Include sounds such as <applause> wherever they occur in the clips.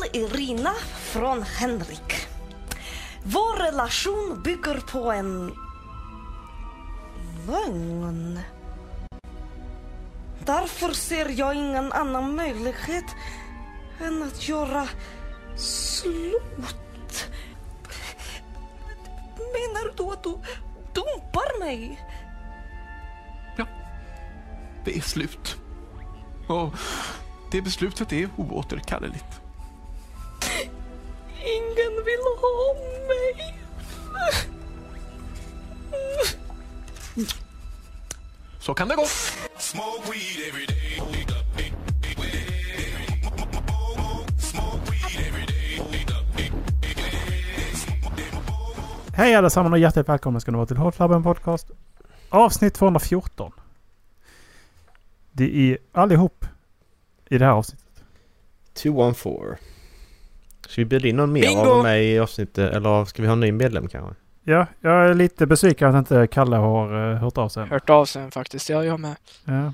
till Irina från Henrik. Vår relation bygger på en lögn. Därför ser jag ingen annan möjlighet än att göra slut. Menar du att du dumpar mig? Ja, det är slut. Och det beslutet är oåterkalleligt. Ha mig. Så kan det gå. Hej allesammans och hjärtligt välkomna ska ni vara till Hot Podcast. Avsnitt 214. Det är allihop i det här avsnittet. 214. Ska vi bjuda in någon mer Bingo! av mig i avsnittet eller ska vi ha en ny medlem kanske? Ja, jag är lite besviken att inte Kalle har uh, hört av sig. Hört av sig faktiskt. Ja, jag med. Ja,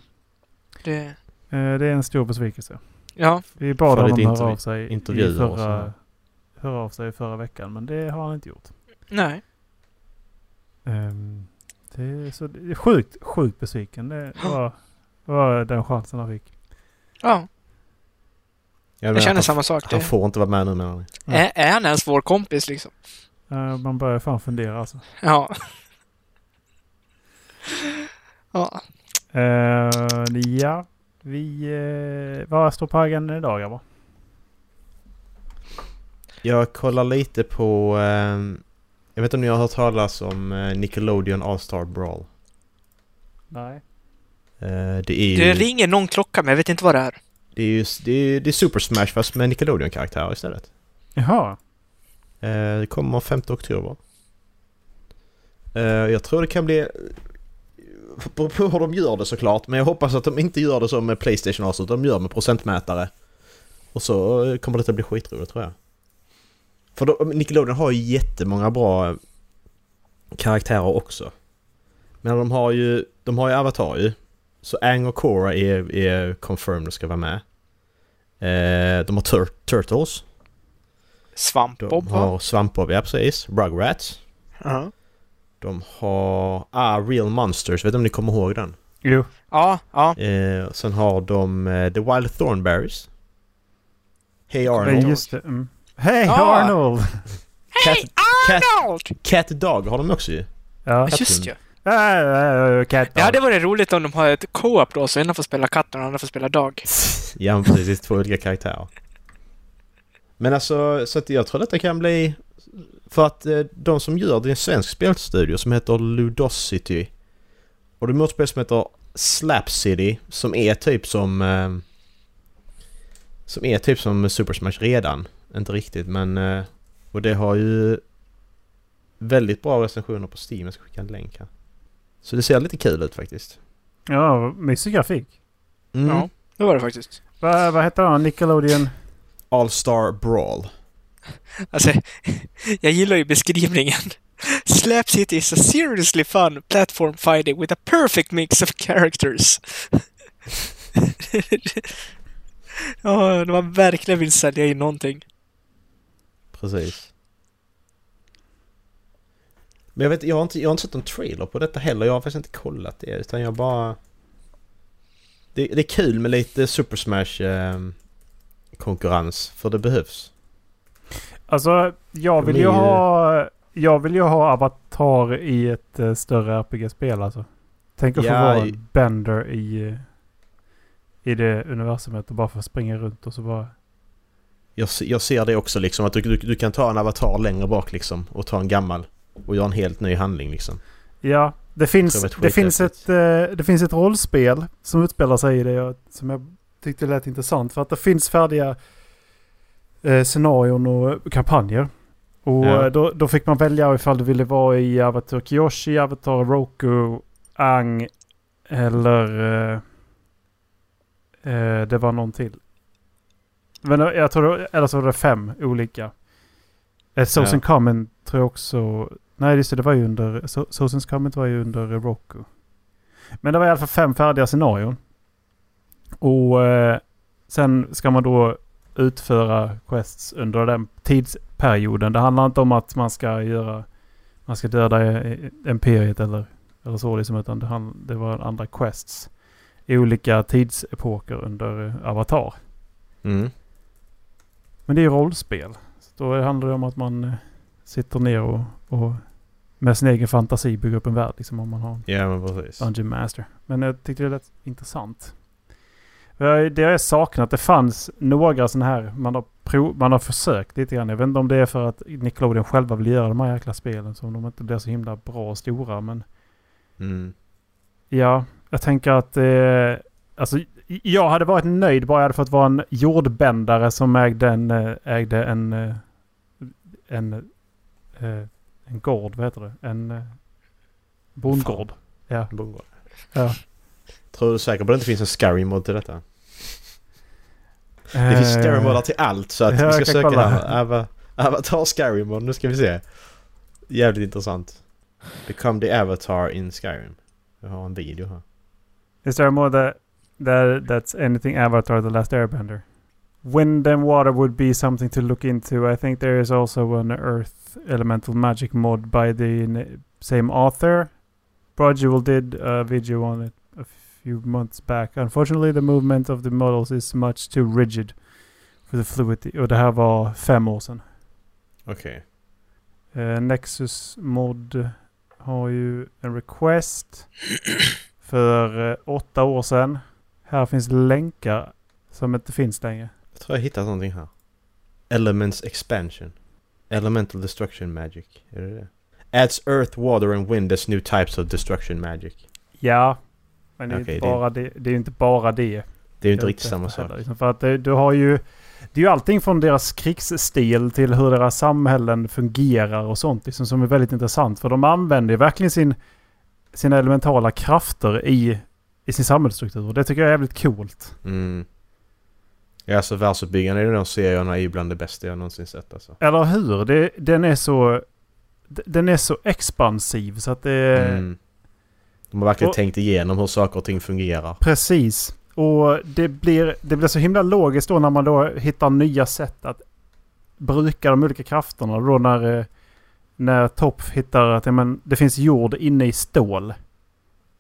Det, eh, det är en stor besvikelse. ja, Vi bad honom höra av sig i intervjuer och förra, höra av sig förra veckan, men det har han inte gjort. nej. Ehm, det är så det är sjukt, sjukt besviken. Det var, var den chansen han fick. Ja, Jag, jag känner samma sak. Han Det, får inte vara med nu menar ni? är, är han ens vår kompis liksom? Man börjar fan fundera alltså. Ja. <laughs> Ja, Uh, ja, vi... Uh, vad står på agendan idag grabbar? Jag kollar lite på... ehm, jag vet inte om ni har hört talas om eh, Nickelodeon All-Star Brawl? Nej. Det är ju... det ringer någon klocka men jag vet inte vad det är. Det är ju det är, det är Super Smash fast med Nickelodeon-karaktärer istället. Jaha. Eh, det kommer 5 oktober. Eh, jag tror det kan bli... Beror på hur de gör det såklart, men jag hoppas att de inte gör det som med Playstation också, utan de gör med procentmätare. Och så eh, kommer det att bli skitroligt tror jag. För då, Nickelodeon har ju jättemånga bra karaktärer också. Men de har ju, de har ju Avatar ju. Så Aang och Korra är, är confirmed och ska vara med. Eh, de har tur- Turtles. Svampbob va? har Svampbob, ja precis. Rugrats. Ja. De har... Ah, Real Monsters. Vet du om ni kommer ihåg den? Jo. Ja, ja. Eh, sen har de eh, The Wild Thornberries. Hey Arnold. just det. Mm. Hej Ja. Arnold! Cat, Cat, Arnold! Cat Dog har de också ju. Ja. Just ja. Äh, äh, cat Det hade varit roligt om de har ett co-op då, så ena får spela katt och den andra får spela dag. Ja precis, två olika karaktärer. Men alltså, så att jag tror detta kan bli... För att eh, de som gör det är en svensk spelstudio som heter Ludosity. Och de har ett spel som heter Slap City som är typ som... Eh, som är typ som Super Smash redan. Inte riktigt men... Eh, och det har ju väldigt bra recensioner på Steam. Jag ska skicka en länk här. Så det ser lite kul ut faktiskt. Ja, mysig grafik. Mm. Ja, det var det faktiskt. Va, vad heter han? Nickelodeon? All-Star Brawl. <laughs> Alltså, jag gillar ju beskrivningen. <laughs> Slap City is a seriously fun platform fighting with a perfect mix of characters. <laughs> Ja, de har verkligen vill sälja in någonting. Precis. Men jag vet jag har, inte, jag har inte sett någon trailer på detta heller. Jag har faktiskt inte kollat det. Utan jag bara... Det, det är kul med lite Super Smash eh, konkurrens. För det behövs. Alltså, jag vill ju ha... Jag vill ju ha Avatar i ett eh, större RPG-spel alltså. Tänk att få Ja, vara i- en Bender i... I det universumet och bara få springa runt och så bara... Jag, jag ser det också liksom. Att du, du, du kan ta en avatar längre bak liksom. Och ta en gammal. Och göra en helt ny handling liksom. Ja, det finns, Det det finns, ett, eh, det finns ett rollspel som utspelar sig i det som jag tyckte lät intressant. För att det finns färdiga eh, scenarion och kampanjer. Och Ja. eh, då, då fick man välja ifall du ville vara i Avatar Kyoshi, Avatar Roku, Ang eller... Eh, eh, det var någon till. Men jag tror det, eller så var det fem olika. Eh, Source Ja. Common tror jag också... Nej, just det. Det var ju under... So- Comment var ju under eh, Roku. Men det var i alla fall fem färdiga scenarion. Och eh, sen ska man då utföra quests under den tidsperioden. Det handlar inte om att man ska göra... Man ska döda eh, Imperiet eller, eller så liksom. Utan det, hand, det var andra quests. I olika tidsepoker under eh, Avatar. Mm. Men det är ju rollspel. Så då handlar det om att man eh, sitter ner och, och med sin egen fantasi bygger upp en värld. Liksom om man har en Ja men precis. Dungeon Master. Men jag tyckte det lät intressant. Det jag saknat, det fanns några sådana här, man har, prov, man har försökt lite grann. Jag vet inte om det är för att Nickelodeon själva vill göra de här jäkla spelen som de inte blir så himla bra och stora. Men Mm. ja, jag tänker att eh, alltså, jag hade varit nöjd bara jag hade fått vara en jordbändare som ägde en, eh, ägde en, eh, en, eh, en gård, vad heter det? En eh, bondgård. Ja. Bongo. ja. Tror du säker på att det inte finns en Skyrim-mod till detta? Det finns Skyrim-moddar till allt så att Eh, ja, vi ska söka kolla. Avatar Skyrim-mod, nu ska vi se. Jävligt intressant. Become the Avatar in Skyrim. Jag har en video här. Is there more that, that that's anything Avatar The Last Airbender? Wind and water would be something to look into. I think there is also an Earth Elemental Magic mod by the same author. Brodual did a video on it a few months back. Unfortunately, the movement of the models is much too rigid for the fluidity. Och det här var fem år sedan. Okej. Eh, Nexus mod har ju en request <coughs> för eh, åtta år sedan. Här finns länkar som inte finns längre. Jag tror jag hittat någonting här. Elements Expansion. Elemental Destruction Magic. Är det det? Adds Earth, Water and Wind as new types of Destruction Magic. Ja, men det är, Okej, inte det- bara det. det är ju inte bara det. Det är ju inte riktigt samma sak. heller, liksom. För att det, du har ju... Det är ju allting från deras krigsstil till hur deras samhällen fungerar och sånt liksom, som är väldigt intressant. För de använder ju verkligen sin, sina elementala krafter i, i sin samhällsstruktur. Och det tycker jag är jävligt coolt. Mm. Ja, alltså världsuppbyggande i de serierna är bland det bästa jag någonsin sett alltså. Eller hur? Det, den är så... Den är så expansiv så att det... Mm. De har verkligen och- tänkt igenom hur saker och ting fungerar. Precis. Och det blir, det blir så himla logiskt då när man då hittar nya sätt att bruka de olika krafterna. Då när, eh, när Topf hittar att ja, men, det finns jord inne i stål.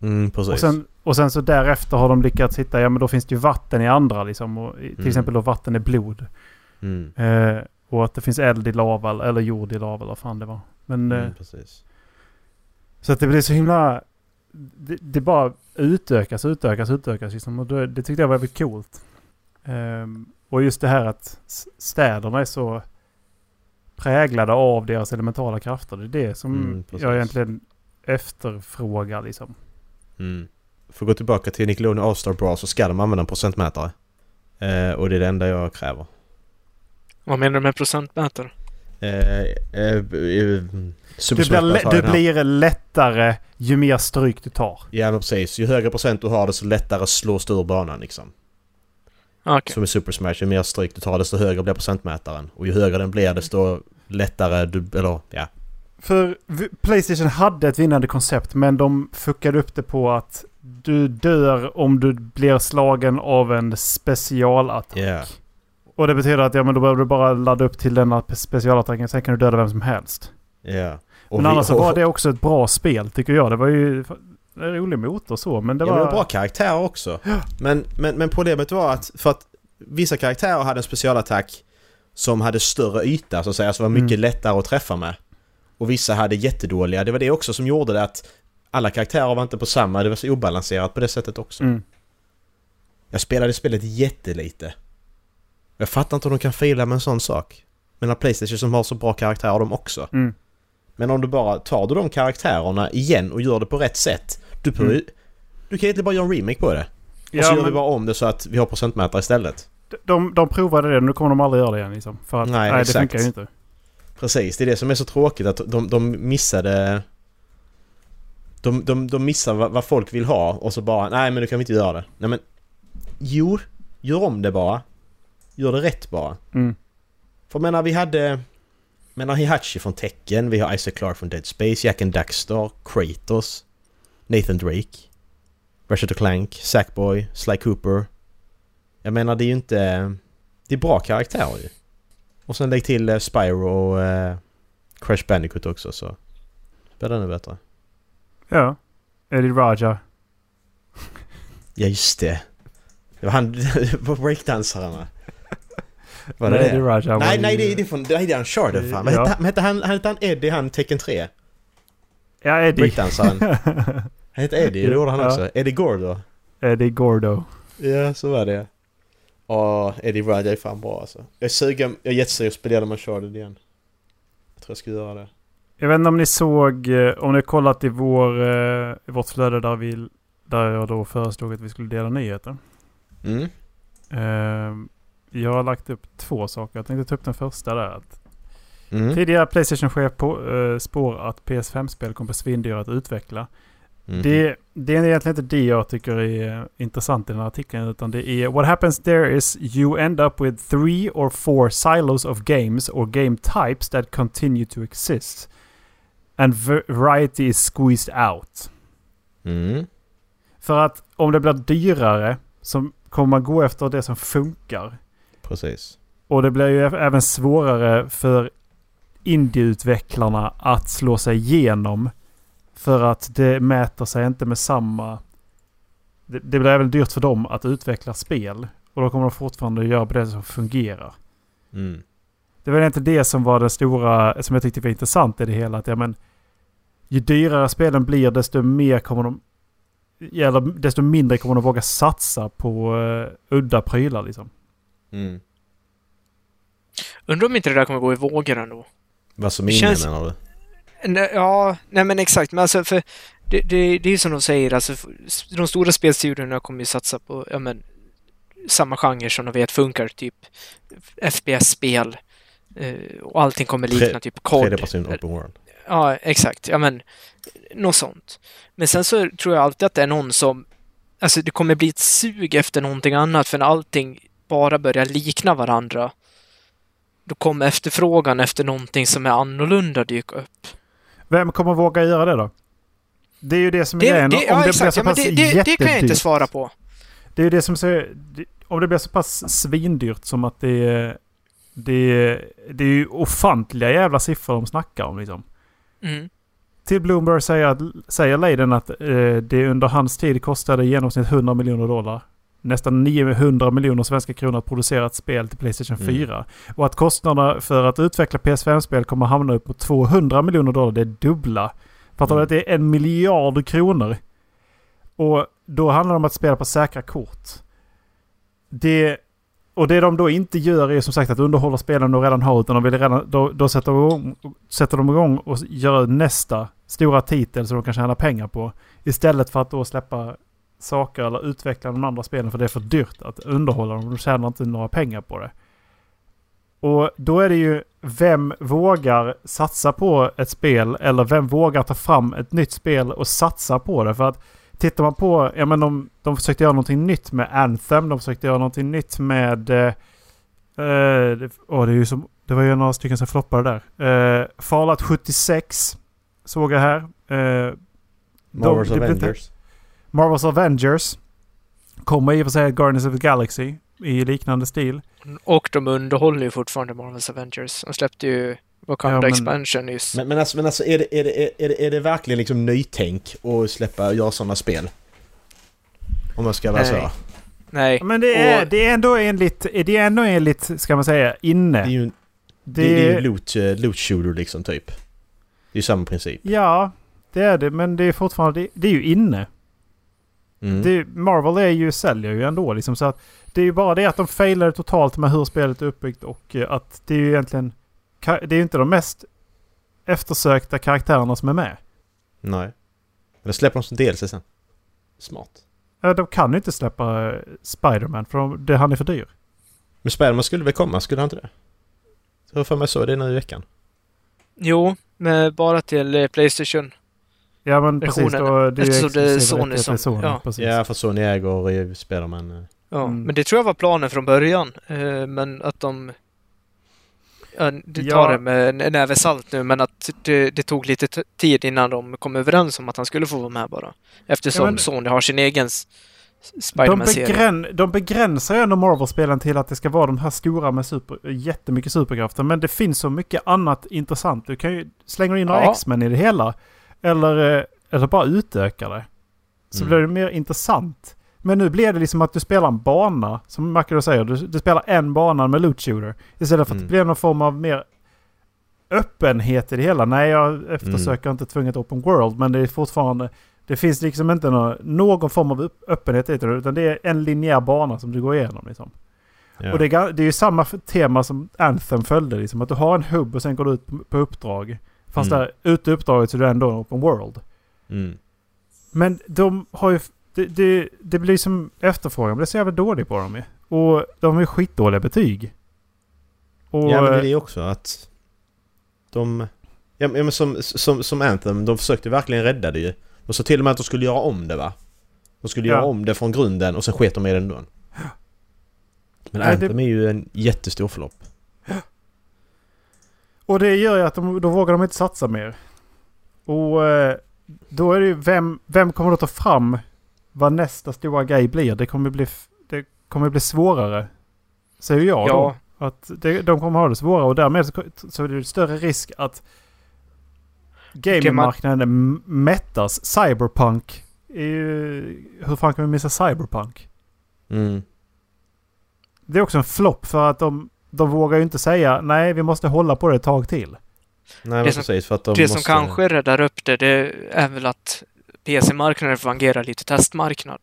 Mm, precis. Och sen, och sen så därefter har de lyckats hitta, ja men då finns det ju vatten i andra liksom. Och, till Mm. exempel då vatten i blod. Mm. Eh, och att det finns eld i lava eller jord i lava eller vad fan det var. Men... eh, Mm, precis. Så att det blir så himla... Det, det bara utökas, utökas, utökas. Liksom. Och det, det tyckte jag var väldigt coolt. Ehm, och just det här att städerna är så präglade av deras elementala krafter. Det är det som Mm, jag egentligen efterfrågar liksom. Mm. För att gå tillbaka till Nickelodeon All-Star Brawl så ska de använda en procentmätare. Eh, och det är det enda jag kräver. Vad menar du med procentmätare? Eh, eh, eh, Du blir, du blir lättare ju mer stryk du tar. Ja men precis. Ju högre procent du har desto lättare slås du ur banan liksom. Ah, Okej. Som i Super Smash, ju mer stryk du tar desto högre blir procentmätaren. Och ju högre den blir desto lättare du... Eller ja. För Playstation hade ett vinnande koncept men de fuckade upp det på att du dör om du blir slagen av en specialattack. Ja. Och det betyder att ja, men då behöver du bara ladda upp till denna pe- specialattacken. Sen kan du döda vem som helst. Ja. Och men vi- annars så var det också ett bra spel tycker jag. Det var ju en rolig motor så. Men det ja, var... men det var bra karaktärer också. Men, men, men problemet var att för att vissa karaktärer hade en specialattack som hade större yta så att säga, så var mycket Mm. lättare att träffa med. Och vissa hade jättedåliga. Det var det också som gjorde det att alla karaktärer var inte på samma. Det var så obalanserat på det sättet också. Mm. Jag spelade spelet jättelite. Jag fattar inte hur de kan fila med en sån sak. Men när Playstation som har så bra karaktärer de också. Mm. Men om du bara tar du de karaktärerna igen och gör det på rätt sätt. Du, behöver ju- du kan egentligen bara göra en remake på det. Och så Ja, gör vi men bara om det så att vi har procentmätare istället. de, de provade det. Nu kommer de aldrig göra det igen liksom. För att Nej, nej, det funkar ju inte. Precis, det är det som är så tråkigt att de, de missade... De, de, de missar vad, vad folk vill ha och så bara nej men nu kan vi inte göra det. Nej men... Jo, gör om det bara. Gör det rätt bara. Mm. För jag menar vi hade... menar Hihachi från Tekken, vi har Isaac Clarke från Dead Space, Jack and Daxter, Kratos, Nathan Drake, Ratchet Clank, Sackboy, Sly Cooper. Jag menar det är ju inte... Det är bra karaktärer ju. Och sen lägg till eh, Spyro och eh, Crash Bandicoot också så blir det ännu bättre. Ja. Eddie Raja. <laughs> Ja just det. Det var han <laughs> breakdansarna. <laughs> Var det Nej, det? Eddie Raja Nej, nej det är, det är från... Nej, det är Uncharted fan. Vad Ja. hette, han- hette han, hette han Eddie, han Tekken 3? Ja, Eddie. Breakdansaren. Han hette Eddie, det gjorde han Ja. också. Eddie Gordo. Eddie Gordo. Ja, så var det. Ja, Eddie Raja är fan bra alltså. Jag är sugen, jag är jättesugen att spela med Uncharted igen. Jag tror jag ska göra det. Jag vet inte om ni såg, eh, om ni har kollat i, vår, eh, i vårt flöde där, vi, där jag då föreslog att vi skulle dela nyheter. Mm. Eh, jag har lagt upp två saker. Jag tänkte ta upp den första där. Att Mm. Tidigare Playstation-chef eh, spår att PS5-spel kommer bli svindyra att utveckla. Mm. Det, det är egentligen inte det jag tycker är eh, intressant i den här artikeln. Utan det är What happens there is you end up with three or four silos of games or game types that continue to exist. And variety is squeezed out. Mm. För att om det blir dyrare så kommer man gå efter det som funkar. Precis. Och det blir ju även svårare för indieutvecklarna att slå sig igenom. För att det mäter sig inte med samma... Det, det blir även dyrt för dem att utveckla spel. Och då kommer de fortfarande göra på det som fungerar. Mm. Det var inte det som var det stora, som jag tyckte var intressant i det hela. Att, ja, men, ju dyrare spelen blir desto mer kommer de... Eller desto mindre kommer de våga satsa på uh, udda prylar liksom. Mm. Undrar om inte det där kommer gå i vågor ändå. Vad som känns- menar du? Nej, ja, nej men exakt. Men alltså för det, det, det är ju som de säger, alltså de stora spelstudiorna kommer ju satsa på, ja men, samma genre som de vet funkar, typ FPS-spel. Eh, och allting kommer likna typ COD. Open world. Ja, exakt. Ja, men något sånt. Men sen så tror jag alltid att det är någon som... Alltså det kommer bli ett sug efter någonting annat för när allting bara börjar likna varandra då kommer efterfrågan efter någonting som är annorlunda dyka upp. Vem kommer våga göra det då? Det är ju det som är Det, grejen. det, om ja, det exakt. blir så Ja, pass det, det, det kan jag inte svara på. Det är ju det som säger... det- Om det blir så pass svindyrt som att det är... Det är, det är ju ofantliga jävla siffror de snackar om liksom. Mm. Till Bloomberg säger, säger Leiden att eh, det under hans tid kostade i genomsnitt 100 miljoner dollar. Nästan 900 miljoner svenska kronor att producera ett spel till Playstation Mm. 4. Och att kostnaderna för att utveckla PS5-spel kommer hamna upp på 200 miljoner dollar. Det är dubbla. Fattar du Mm. att det är en miljard kronor? Och då handlar det om att spela på säkra kort. Det, och det de då inte gör är som sagt att underhålla spelen de redan har. Utan de vill redan, då, då sätter, de igång, sätter de igång och gör nästa stora titel som de kan tjäna pengar på. Istället för att då släppa saker eller utveckla de andra spelen för det är för dyrt att underhålla dem. De tjänar inte några pengar på det. Och då är det ju vem vågar satsa på ett spel eller vem vågar ta fram ett nytt spel och satsa på det. För att tittar man på, ja men de, de försökte göra någonting nytt med Anthem, de försökte göra någonting nytt med... Eh, eh, det, åh, det, är ju som, det var ju några stycken som floppade där. Eh, Fallout 76 såg jag här. Eh, Marvels inte- Avengers. Marvel's Avengers. Kommer i och för sig Guardians of the Galaxy i liknande stil. Och de underhåller ju fortfarande Marvel's Avengers. De släppte ju Wakanda Ja, men- Expansion nyss. Men, men alltså, men alltså är, det, är, det, är, det, är det verkligen liksom nytänk att släppa göra sådana spel? Om jag ska vara Nej. så. Nej. Men det är, Och- det är ändå enligt, det är ändå enligt, ska man säga, inne. Det är ju, det, Det, det är ju loot, eh, loot shooter liksom typ. Det är ju samma princip. Ja, det är det. Men det är fortfarande, det, det är ju inne. Mm. Det, Marvel är ju, säljer ju ändå liksom. Så att det är ju bara det att de failade totalt med hur spelet är uppbyggt och eh, att det är ju egentligen... Det är ju inte de mest eftersökta karaktärerna som är med. Nej. Eller släpper de som DLC sen. Smart. Ja, De kan ju inte släppa eh, Spider-Man för de, det, han är för dyr. Men Spiderman skulle väl komma, skulle han inte det? Jag har för mig så det nu i veckan. Jo, men bara till eh, Playstation. Ja men precis. Då, det är ju Eftersom det är exklusiva Sony som- Sony, ja. Precis. Ja, för Sony äger Spiderman. eh. Ja, Mm. men det tror jag var planen från början. Eh, men att de... Ja, det Ja. tar det med en näve salt nu, men att det, det tog lite tid innan de kom överens om att han skulle få vara med bara. Eftersom Ja, men- Sony har sin egen De, Spiderman-serien. begrän, de begränsar ju ändå Marvel-spelen till att det ska vara de här stora med super, jättemycket superkrafter. Men det finns så mycket annat intressant. Du kan ju slänga in några Ja. X-Men i det hela. Eller, eh, eller bara utöka det. Så Mm. blir det mer intressant. Men nu blir det liksom att du spelar en bana, som Macro säger. Du, du spelar en bana med loot shooter. Istället för att Mm. det blir någon form av mer öppenhet i det hela. Nej, jag eftersöker inte tvunget open world, men det är fortfarande... Det finns liksom inte nå- någon form av öppenhet i det, utan det är en linjär bana som du går igenom. Liksom. Ja. Och det är, det är ju samma tema som Anthem följde, liksom, att du har en hubb och sen går du ut på- på uppdrag. Fast Mm. där ute i uppdraget så är du ändå en open world. Mm. Men de har ju... Det, det, det blir som efterfrågan blir så jävla dålig på dem ju. Och de har ju skitdåliga betyg. Och, Ja men det är det också att... De... Ja men som, som, som Anthem, de försökte verkligen rädda det ju. De sa till och med att de skulle göra om det va? De skulle Ja. göra om det från grunden och sen sket de i det ändå. Men Nej, det- Anthem är ju en jättestor flopp. Och det gör ju att de, då vågar de inte satsa mer. Och eh, då är det ju vem, vem kommer då ta fram vad nästa stora grej blir? Det kommer bli, det kommer bli svårare. Säger jag Ja. då. Att det, de kommer ha det svårare och därmed så, så är det större risk att gamingmarknaden mättas. Cyberpunk är ju... Hur fan kan vi missa Cyberpunk? Mm. Det är också en flopp för att de, de vågar ju inte säga nej vi måste hålla på det ett tag till. Nej Det som- precis för att de Det måste... som kanske räddar upp det, det är väl att PC-marknaden fungerar lite testmarknad.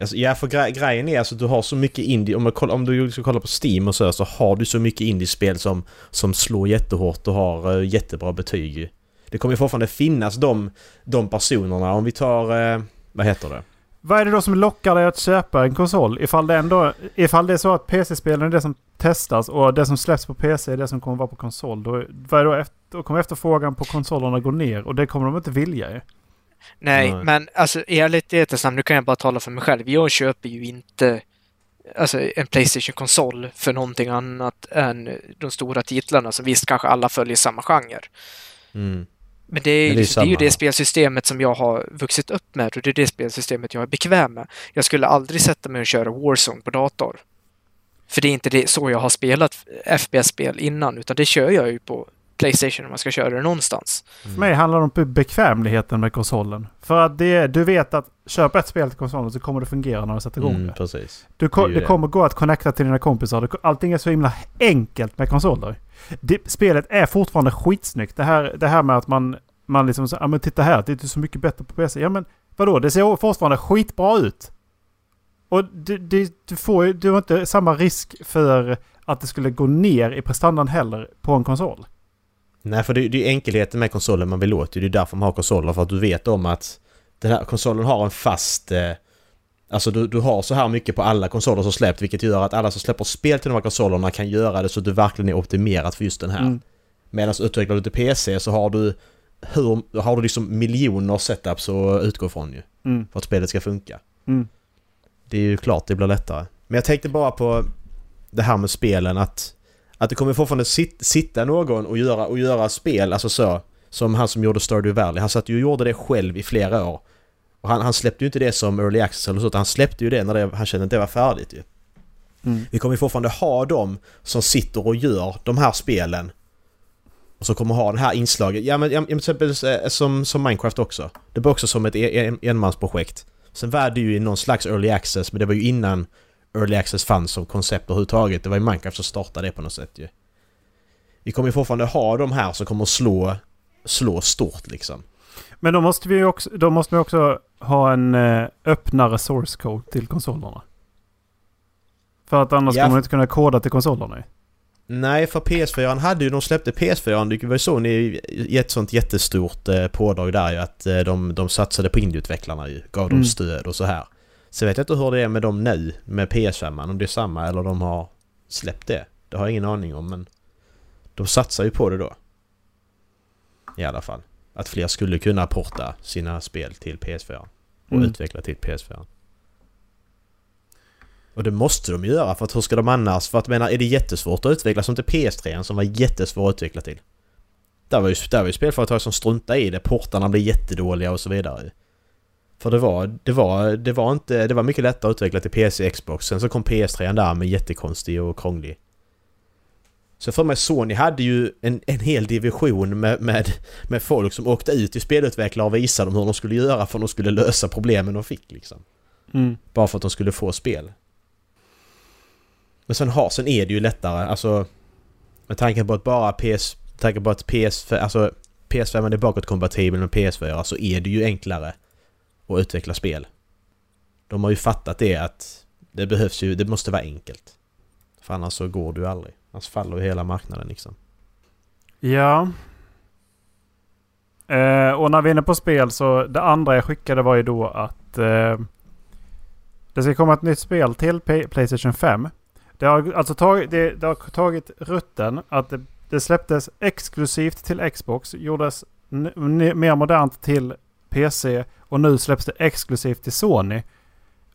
Alltså, ja för gre grejen är alltså att du har så mycket indie... Om, man koll- om du ska kolla på Steam och så, så har du så mycket indiespel som, som slår jättehårt och har uh, jättebra betyg. Det kommer ju fortfarande finnas de, de personerna. Om vi tar... eh, vad heter det? Vad är det då som lockar dig att köpa en konsol? Ifall det, ändå, ifall det är så att PC-spelen är det som testas och det som släpps på PC är det som kommer vara på konsol. Då, vad är då, efter, då kommer efterfrågan på konsolerna gå ner och det kommer de inte vilja ju. Nej, Nej. men alltså ärlighetens namn, nu kan jag bara tala för mig själv. Jag köper ju inte alltså, en Playstation-konsol för någonting annat än de stora titlarna som visst kanske alla följer samma genre. Mm. Men det är, Men ju det är liksom, det, är ju det spelsystemet som jag har vuxit upp med och det är det spelsystemet jag är bekväm med. Jag skulle aldrig sätta mig och köra Warzone på dator. För det är inte det, så jag har spelat FPS-spel innan, utan det kör jag ju på Playstation om man ska köra det någonstans. För mig handlar det om bekvämligheten med konsolen. För att det, du vet att köp ett spel till konsolen så kommer det fungera när du sätter igång Mm, det. precis. Du, Det det det. kommer gå att connecta till dina kompisar. Allting är så himla enkelt med konsoler. Det, spelet är fortfarande skitsnyggt. Det här, det här med att man, man liksom säger ja men titta här, det är så mycket bättre på PC. Ja men vadå, det ser fortfarande skitbra ut. Och det, det, du får ju, du har inte samma risk för att det skulle gå ner i prestandan heller på en konsol. Nej för det, det är enkelheten med konsolen man vill åt. Det är därför man har konsoler. För att du vet om att den här konsolen har en fast... Eh, alltså du, du har så här mycket på alla konsoler som släppt vilket gör att alla som släpper spel till de här konsolerna kan göra det så att du verkligen är optimerat för just den här. Mm. Medan utvecklar du till PC så har du hur, har du liksom miljoner setups att utgå från ju. Mm. För att spelet ska funka. Mm. Det är ju klart det blir lättare. Men jag tänkte bara på det här med spelen att att det kommer fortfarande sit, sitta någon och göra, och göra spel, alltså så. Som han som gjorde Stardew Valley. Han satt ju och gjorde det själv i flera år. Och han, han släppte ju inte det som early access eller så, utan han släppte ju det när det, han kände att det var färdigt ju. Mm. Vi kommer ju fortfarande ha dem som sitter och gör de här spelen. Och så kommer ha det här inslaget. Ja men ja, till exempel eh, som, som Minecraft också. Det var också som ett en, en, enmansprojekt. Sen var det ju i någon slags early access, men det var ju innan early access fanns som koncept överhuvudtaget. Det var ju Minecraft som startade det på något sätt ju. Vi kommer ju fortfarande ha de här som kommer slå, slå stort liksom. Men då måste vi också, då måste vi också ha en eh, öppnare source code till konsolerna. För att annars Ja, kommer man inte kunna koda till konsolerna. Nej, för PS4 hade ju, de släppte PS4, det var ju så i ett sånt jättestort eh, pådrag där ju att eh, de, de satsade på indieutvecklarna ju, gav dem Mm. stöd och så här. Så vet jag inte hur det är med dem nu, med PS5, om det är samma eller de har släppt det. Det har jag ingen aning om men de satsar ju på det då. I alla fall. Att fler skulle kunna porta sina spel till PS4 och Mm. utveckla till PS4. Och det måste de göra för att hur ska de annars? För att jag menar, är det jättesvårt att utveckla som till PS3 som var jättesvår att utveckla till? Där var ju, där var ju spelföretag som struntade i det, portarna blev jättedåliga och så vidare. För det var, det var, det var inte, det var mycket lättare att utveckla till PC och Xbox. Sen så kom PS3 där med jättekonstig och krånglig. Så för mig Sony hade ju en, en hel division med, med, med folk som åkte ut till spelutvecklare och visade dem hur de skulle göra för att de skulle lösa problemen de fick liksom. Mm. Bara för att de skulle få spel. Men sen, har, sen är det ju lättare, alltså... Med tanke på att bara PS... Tanke på att PS... Alltså PS5 är bakåtkompatibel med PS4 så är det ju enklare att utveckla spel. De har ju fattat det att det behövs ju, det måste vara enkelt. För annars så går du aldrig. Annars faller ju hela marknaden liksom. Ja. Eh, och när vi är inne på spel så det andra jag skickade var ju då att eh, det ska komma ett nytt spel till P- Playstation 5. Det har alltså tagit, det, det har tagit rutten att det, det släpptes exklusivt till Xbox, gjordes mer modernt till PC och nu släpps det exklusivt till Sony.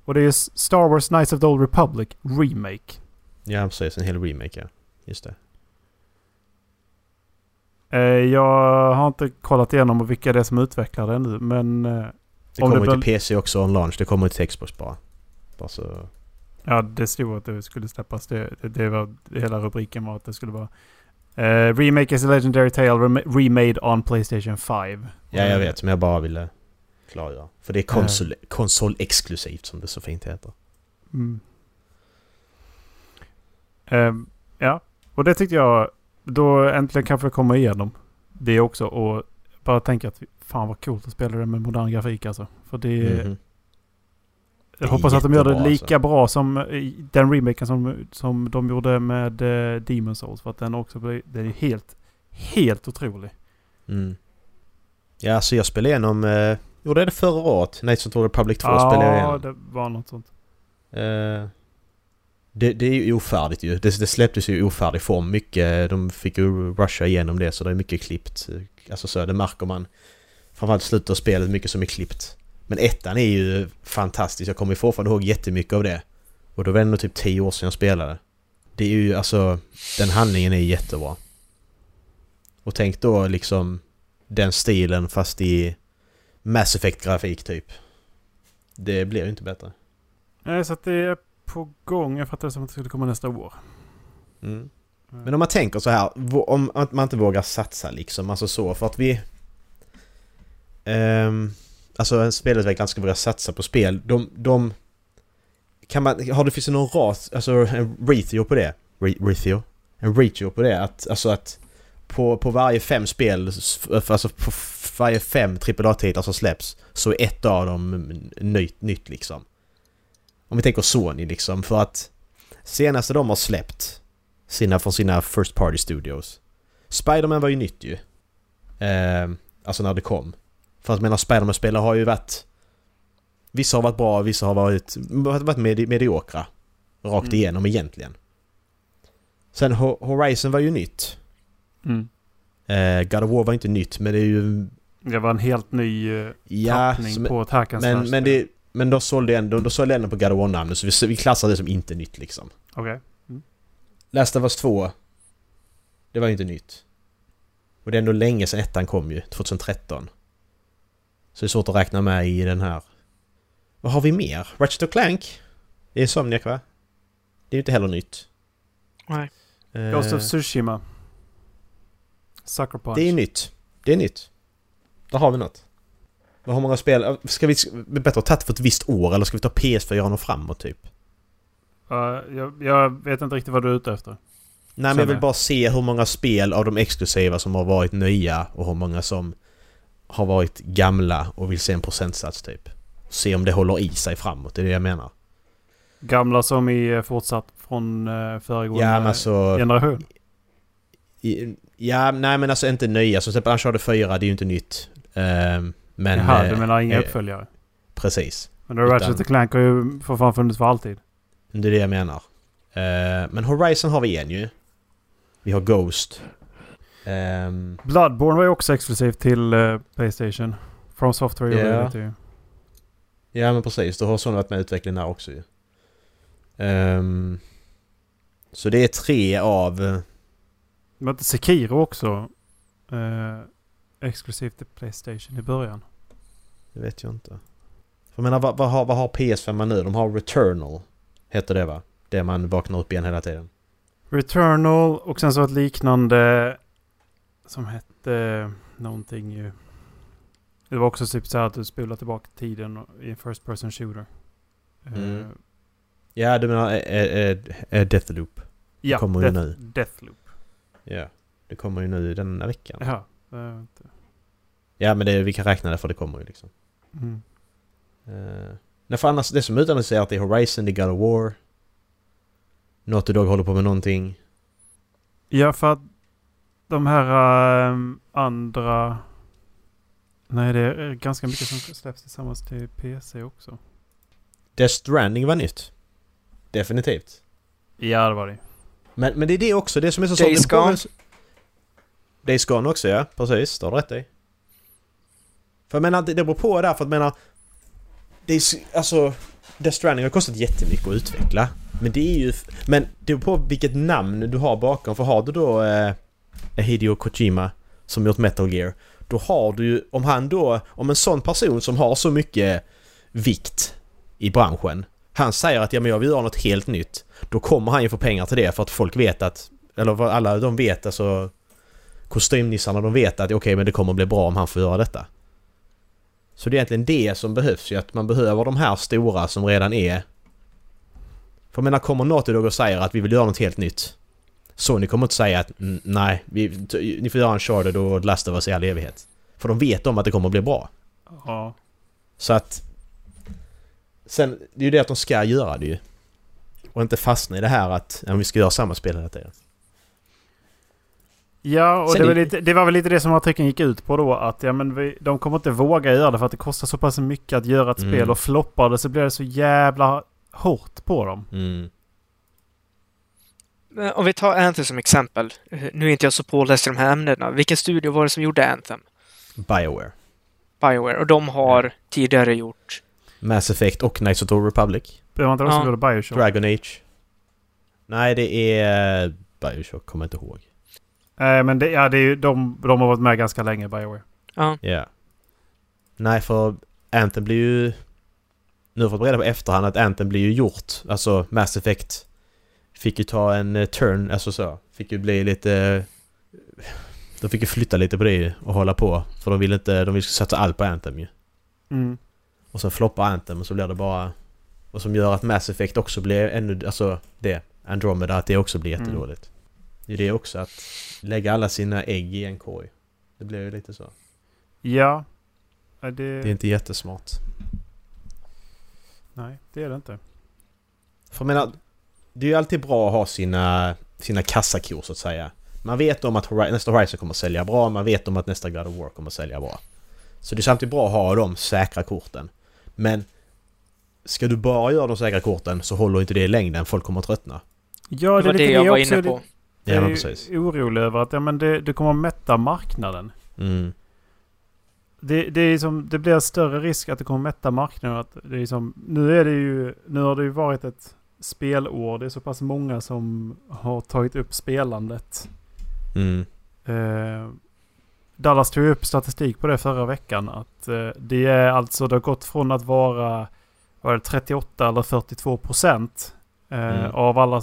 Och det är Star Wars Knights of the Old Republic Remake. Ja precis, en hel remake ja. Just det. Eh, jag har inte kollat igenom vilka det är som utvecklar det nu men... Eh, Det Om det kommer blir- till PC också on launch, det kommer till Xbox bara. Bara så... Ja, det stod att det skulle släppas. Det, det, det var, hela rubriken var att det skulle vara... Uh, remake is a legendary tale rem- remade on Playstation 5. Ja jag vet, men jag bara ville klargöra. För det är konsol, konsolexklusivt som det så fint heter. Mm. Ehm, ja, och det tyckte jag... Då äntligen kanske jag kommer igenom det också. Och bara tänka att fan vad coolt att spela det med modern grafik alltså. För det... Mhm. Jag är hoppas att de gör det jättebra, lika alltså. bra som den remaken som, som de gjorde med uh, Demon Souls. För att den också blir, den är helt, helt otrolig. Mm. Ja, så jag spelade igenom... Eh, gjorde det förra året? Knights of the Old Republic 2 spelade jag Ja, igenom. det var något sånt. Eh, det, det är ju ofärdigt ju. Det, det släpptes ju i ofärdig form. Mycket, de fick ju rusha igenom det så det är mycket klippt. Alltså så, det märker man. Framförallt slutet av spelet, mycket som är klippt. Men ettan är ju fantastisk. Jag kommer ju fortfarande ihåg jättemycket av det. Och då var det ändå typ tio år sedan jag spelade. Det är ju alltså... Den handlingen är jättebra. Och tänk då liksom den stilen fast i Mass Effect-grafik typ. Det blir ju inte bättre. Nej, så att det på gång. Jag fattar det som att det skulle komma nästa år. Mm. Men om man tänker så här, om att man inte vågar satsa liksom, alltså så, för att vi... Ehm, alltså en spelutvecklare ska våga satsa på spel, de... de kan man, har det finns det någon ras, alltså en ratio på det? Re, ratio? En ratio på det, att, alltså att på, på varje fem spel, alltså på varje fem AAA-titlar som släpps, så är ett av dem nytt, nytt liksom. Om vi tänker Sony liksom, för att senaste de har släppt sina, från sina First Party Studios. Spider-Man var ju nytt ju. Eh, alltså när det kom. För att menar Spider-Man-spelare har ju varit... Vissa har varit bra, vissa har varit, varit med, mediokra. Rakt Mm. igenom egentligen. Sen Ho- Horizon var ju nytt. Mm. Eh, God of War var inte nytt men det är ju... Det var en helt ny Ja, tappning som- på attack and men, men, det, men de sålde ändå, de sålde ändå på God of War-namnet så vi, vi klassar det som inte nytt liksom. Okej. Last of Us 2. Det var ju inte nytt. Och det är ändå länge sedan ettan kom ju, 2013. Så det är svårt att räkna med i den här. Vad har vi mer? Ratchet och Clank? Det är Somniac va? Det är ju inte heller nytt. Nej. Eh, Ghost of Tsushima. Sucker Punch. det är nytt. Det är nytt. Där har vi något. Vad har många spel? Ska vi... bättre att ta för ett visst år eller ska vi ta PS4 och framåt typ? Ja, jag, jag vet inte riktigt vad du är ute efter. Nej men jag vill bara se hur många spel av de exklusiva som har varit nya och hur många som har varit gamla och vill se en procentsats typ. Se om det håller i sig framåt, det är det jag menar. Gamla som är fortsatt från uh, föregående Ja men alltså... generation. i- Ja, nej men alltså inte nya. Som till exempel Uncharted 4, det är ju inte nytt. Ehm, men... Jaha, du eh, menar inga eh, uppföljare? Precis. Men Ratchet utan- Clank har ju för fan funnits för alltid. Det är det jag menar. Eh, men Horizon har vi en ju. Vi har Ghost. Ehm, Bloodborne var ju också exklusivt till eh, Playstation. From Software gjorde Ja. det till. Ja men precis, då har Sony varit med i utvecklingen där också ju. Ehm, så det är tre av... eh, Men Sekiro också eh, exklusivt till Playstation i början? Det vet jag inte. För jag menar, vad, vad, har, vad har PS5 nu? De har Returnal. Heter det va? Det man vaknar upp igen hela tiden. Returnal och sen så ett liknande som hette någonting ju. Det var också typ så här att du spolar tillbaka tiden i en first person shooter. Mm. Eh, Ja, du menar äh, äh, Deathloop. ja, kommer ju Death, nu. Deathloop. Ja. Det kommer ju nu denna veckan. Ja. Det är inte- Ja, men det, vi kan räkna det för det kommer ju liksom. Mm. Uh, nej, för annars, det som utannonserat är Horizon, det är God of War. Naughty Dog håller på med någonting. Ja, för att de här ehm, andra... Nej, det är ganska mycket som släpps tillsammans till PC också. Death Stranding var nytt. Definitivt. Ja, det var det. Men, men det är det också, det som är så Days Gone. Days Gone också ja, precis. Det har du rätt i. För jag menar, det, det beror på där för att jag menar... Det är alltså... Death Stranding har kostat jättemycket att utveckla. Men det är ju... Men det beror på vilket namn du har bakom. För har du då eh, Hideo Kojima som gjort Metal Gear. Då har du ju... Om han då... Om en sån person som har så mycket vikt i branschen. Han säger att ja, men jag vill göra något helt nytt. Då kommer han ju få pengar till det för att folk vet att... Eller vad alla de vet alltså... Kostymnissarna de vet att okej men det kommer bli bra om han får göra detta. Så det är egentligen det som behövs ju. Att man behöver de här stora som redan är... För jag menar kommer Naughty Dog och säger att vi vill göra något helt nytt. Sony kommer inte säga att "Mm, nej, vi, ni får göra en Uncharted och Last of Us i all evighet. För de vet om att det kommer att bli bra. Ja. Så att... Sen, det är ju det att de ska göra det ju. Och inte fastna i det här att ja, vi ska göra samma spel hela tiden. Ja, och det var, lite, det var väl lite det som artikeln gick ut på då. Att ja, men vi, de kommer inte våga göra det för att det kostar så pass mycket att göra ett Mm. spel. Och floppar det så blir det så jävla hårt på dem. Mm. Men Om vi tar Anthem som exempel. Eh, Nu är inte jag så påläst i de här ämnena. Vilken studio var det som gjorde Anthem? Bioware. Bioware. Och de har tidigare gjort... Mass Effect och Knights of the Republic. Det var inte de som gjorde Bioshock. Dragon Age. Nej, det är... Bioshock, kommer jag inte ihåg. Nej, men det, ja, det är ju, de, de har varit med ganska länge, Bioware. Ja. Ja. Nej, för Anthem blir ju... Nu har jag fått reda på efterhand att Anthem blir ju gjort. Alltså Mass Effect fick ju ta en eh, turn, alltså så. Fick ju bli lite... De fick ju flytta lite på det och hålla på. För de vill inte... De vill satsa allt på Anthem ju. Mm. Och sen floppar Anthem och så blir det bara... Och som gör att Mass Effect också blir ännu... Alltså det. Andromeda, att det också blir Mm. Det är det också att lägga alla sina ägg i en korg. Det blir ju lite så. Ja. Det, Det är inte jättesmart. nej, det är det inte. För jag menar, det är ju alltid bra att ha sina, sina kassakor så att säga. Man vet om att Hori- nästa Horizon kommer att sälja bra, man vet om att nästa God of War kommer att sälja bra. Så det är samtidigt bra att ha de säkra korten. Men ska du bara göra de säkra korten så håller inte det i längden, folk kommer att tröttna. Ja, Det var det lite jag var inne på. Jag är precis. orolig över att ja, men det, det kommer att mätta marknaden. Mm. Det, det, är som, det blir större risk att det kommer mätta marknaden. Att det är som, nu, är det ju, nu har det ju varit ett spelår. Det är så pass många som har tagit upp spelandet. Mm. Eh, Dallas tog upp statistik på det förra veckan. Att eh, det är alltså, det har gått från att vara var det 38 eller 42 procent eh, Mm. av, alla,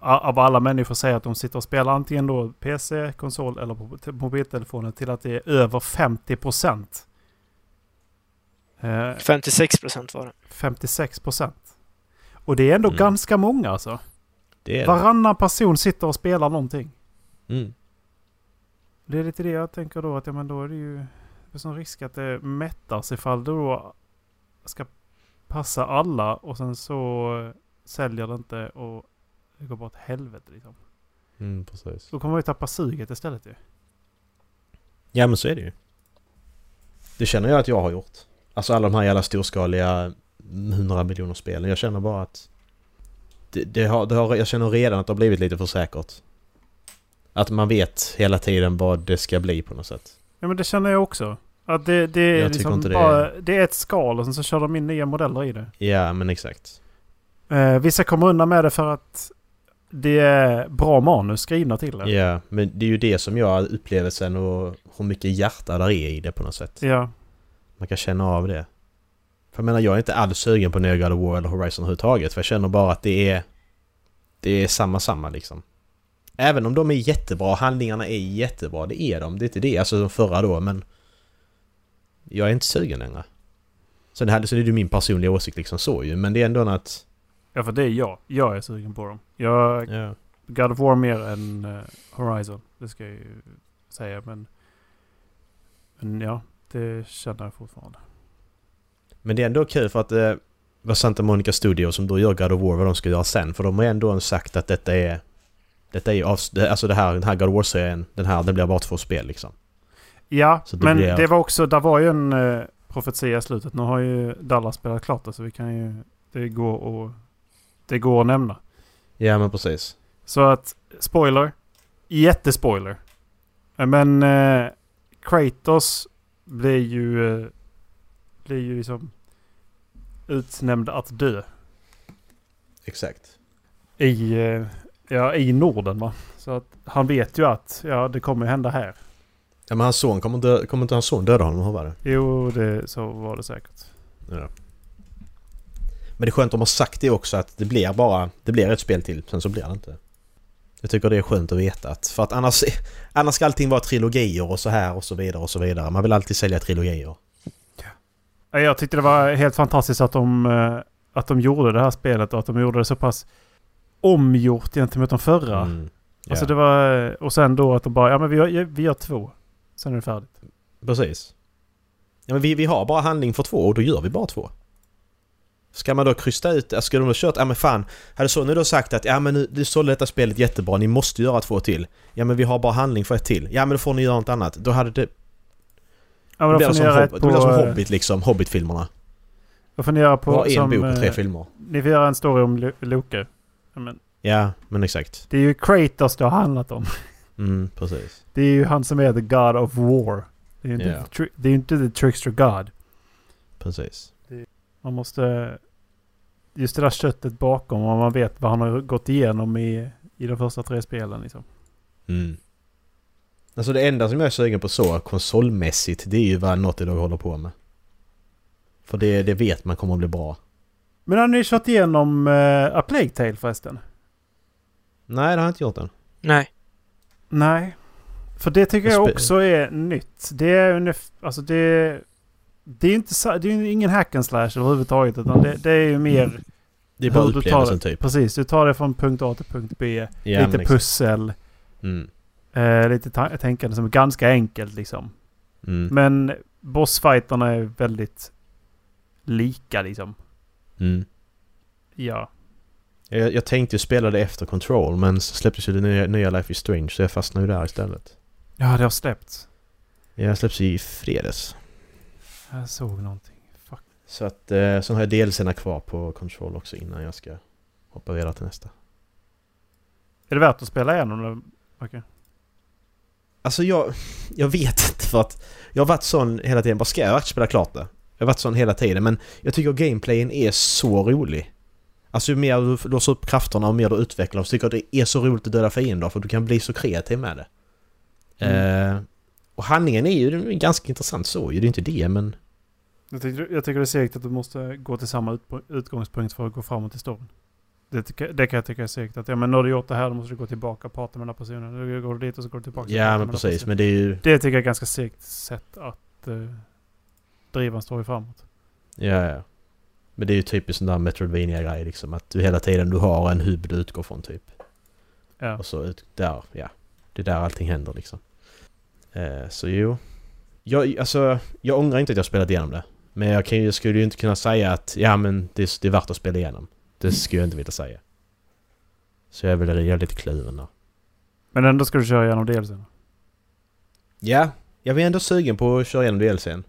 av alla människor säger att de sitter och spelar antingen då PC, konsol eller på te- mobiltelefonen till att det är över 50 procent. Eh, 56 procent var det. 56 procent. Och det är ändå Mm. ganska många alltså. Det är det. Varannan person sitter och spelar någonting. Mm. Det är lite det jag tänker då att ja, men då är det ju en sån risk att det mättas ifall det då ska passa alla och sen så säljer det inte och det går bara åt helvete liksom. Mm, precis. Då kommer vi tappa suget istället ju. Ja men så är det ju. Det känner jag att jag har gjort. Alltså alla de här jävla storskaliga 100 miljoner spelen. Jag känner bara att... Det, det har, det har, jag känner redan att det har blivit lite för säkert. Att man vet hela tiden vad det ska bli på något sätt. Ja men det känner jag också. Att det, det, är, liksom inte det bara, det är ett skal och sen så kör de in nya modeller i det. Ja men exakt. Eh, vissa kommer undan med det för att det är bra manus skrivna till det. Ja men det är ju det som gör upplevelsen och hur mycket hjärta där är i det på något sätt. Ja. Man kan känna av det. För jag menar, jag är inte alls sugen på nya God of War eller Horizon överhuvudtaget. För jag känner bara att det är... Det är samma samma liksom. Även om de är jättebra, handlingarna är jättebra, det är de. Det är inte det, alltså de förra då, men... Jag är inte sugen längre. Så det här så det är ju min personliga åsikt liksom så ju, men det är ändå att... Ja, för det är jag. Jag är sugen på dem. Jag... Ja. God of War mer än eh, Horizon. Det ska jag ju säga. Men, men ja, det känner jag fortfarande. Men det är ändå kul för att det var Santa Monica Studio som då gör God of War vad de ska göra sen. För de har ändå sagt att detta är... Detta är alltså det här, den här God of War-serien, den här, den blir bara två spel liksom. Ja, det men blir- det var också, där var ju en uh, profetia i slutet. Nu har ju Dallas spelat klart det så vi kan ju, det går att, det går att nämna. Ja men precis. Så att, spoiler. Jättespoiler. Eh, Men eh, Kratos blir ju, eh, blir ju liksom utnämnd att dö Exakt. i, eh, ja, i Norden va. Så att han vet ju att ja, det kommer hända här. Ja men hans son, kommer inte, kommer inte hans son döda honom? Var det? Jo, det, så var det säkert. Ja. Men det är skönt att de har sagt det också att det blir bara... Det blir ett spel till, sen så blir det inte. Jag tycker det är skönt att veta att... För att annars... Annars ska allting vara trilogier och så här och så vidare och så vidare. Man vill alltid sälja trilogier. Ja, Jag tyckte det var helt fantastiskt att de, eh, att de gjorde det här spelet och att de gjorde det så pass omgjort gentemot de förra. Mm. Ja, Alltså det var... Och sen då att de bara, ja men vi gör, vi gör två. Sen är det färdigt. precis. Ja, men vi, vi har bara handling för två och då gör vi bara två. Ska man då krysta ut... alltså, Ska de då kört... Ja men fan. Hade Sony då sagt att ja men nu, du sålde detta spelet jättebra, ni måste göra två till. Ja men vi har bara handling för ett till. Ja men då får ni göra något annat. Då hade det... Ja Det men blir då får som, ni göra ett på... det blir som eh, Hobbit liksom, Hobbit-filmerna. Då får ni göra på... En som, bok och tre eh, filmer. Ni får göra en story om Lo- Loke. Ja, men Ja, men exakt. det är ju Kratos det har handlat om. Mm, precis. Det är ju han som är the God of War. Det är ju inte, Ja. the, det är inte the trickster God. Precis. Man måste... Just det där köttet bakom, om man vet vad han har gått igenom i, i de första tre spelen liksom. Mm. Alltså det enda som jag är sugen på så konsolmässigt det är ju vad Naughty Dog håller på med. För det, det vet man kommer att bli bra. Men har ni kört igenom uh, A Plague Tale förresten? Nej, det har jag inte gjort än. Nej. Nej. För det tycker Jag också är nytt. Det är ungef- alltså det... Det är inte sa- det är ju ingen hack and slash överhuvudtaget utan det, det är ju mer... Det är bara upplevelsen det. typ. Precis, du tar det från punkt A till punkt B. Ja, lite pussel. Mm. Eh, lite tänkande som är ganska enkelt liksom. Mm. Men bossfighterna är väldigt lika liksom. Mm. Ja. Jag, jag tänkte ju spela det efter Control men så släpptes ju det nya, nya Life is Strange så jag fastnade ju där istället. Ja, det har släppts. Jag släpps i fredags. Jag såg någonting. Fuck. Så att eh, sen har jag delserna kvar på Control också innan jag ska hoppa vidare till nästa. Är det värt att spela igenom det? Okej. Alltså jag, jag vet <laughs> inte för att jag har varit sån hela tiden. Bara ska jag verkligen spela klart det? Jag har varit sån hela tiden men jag tycker gameplayen är så rolig. Alltså ju mer du låser upp krafterna och mer du utvecklar så tycker jag det är så roligt att döda fiender för du kan bli så kreativ med det. Eh, och handlingen är ju ganska intressant så ju, det är inte det men... Jag tycker, jag tycker det är segt att du måste gå till samma ut, utgångspunkt för att gå framåt i storyn. Det, det kan jag tycka är segt. Att ja, men när du gjort det här då måste du gå tillbaka och prata med den här personen. Du går dit och så går du tillbaka. Ja men precis men det är ju... Det tycker jag är ganska segt sätt att uh, driva en story framåt. Ja ja. Men det är ju typiskt sån där metroidvania grej liksom att du hela tiden du har en hub du utgår från typ. Ja. Och så ut, där, ja. Det är där allting händer liksom. Eh, så jo. Jag, alltså, jag ångrar inte att jag spelat igenom det. Men jag, kan, jag skulle ju inte kunna säga att ja men det, är- det är värt att spela igenom. Det skulle jag inte vilja säga. Så jag är väl jag är lite kluven där. Men ändå ska du köra igenom DLCn. Ja, jag var ändå sugen på att köra igenom DLCn.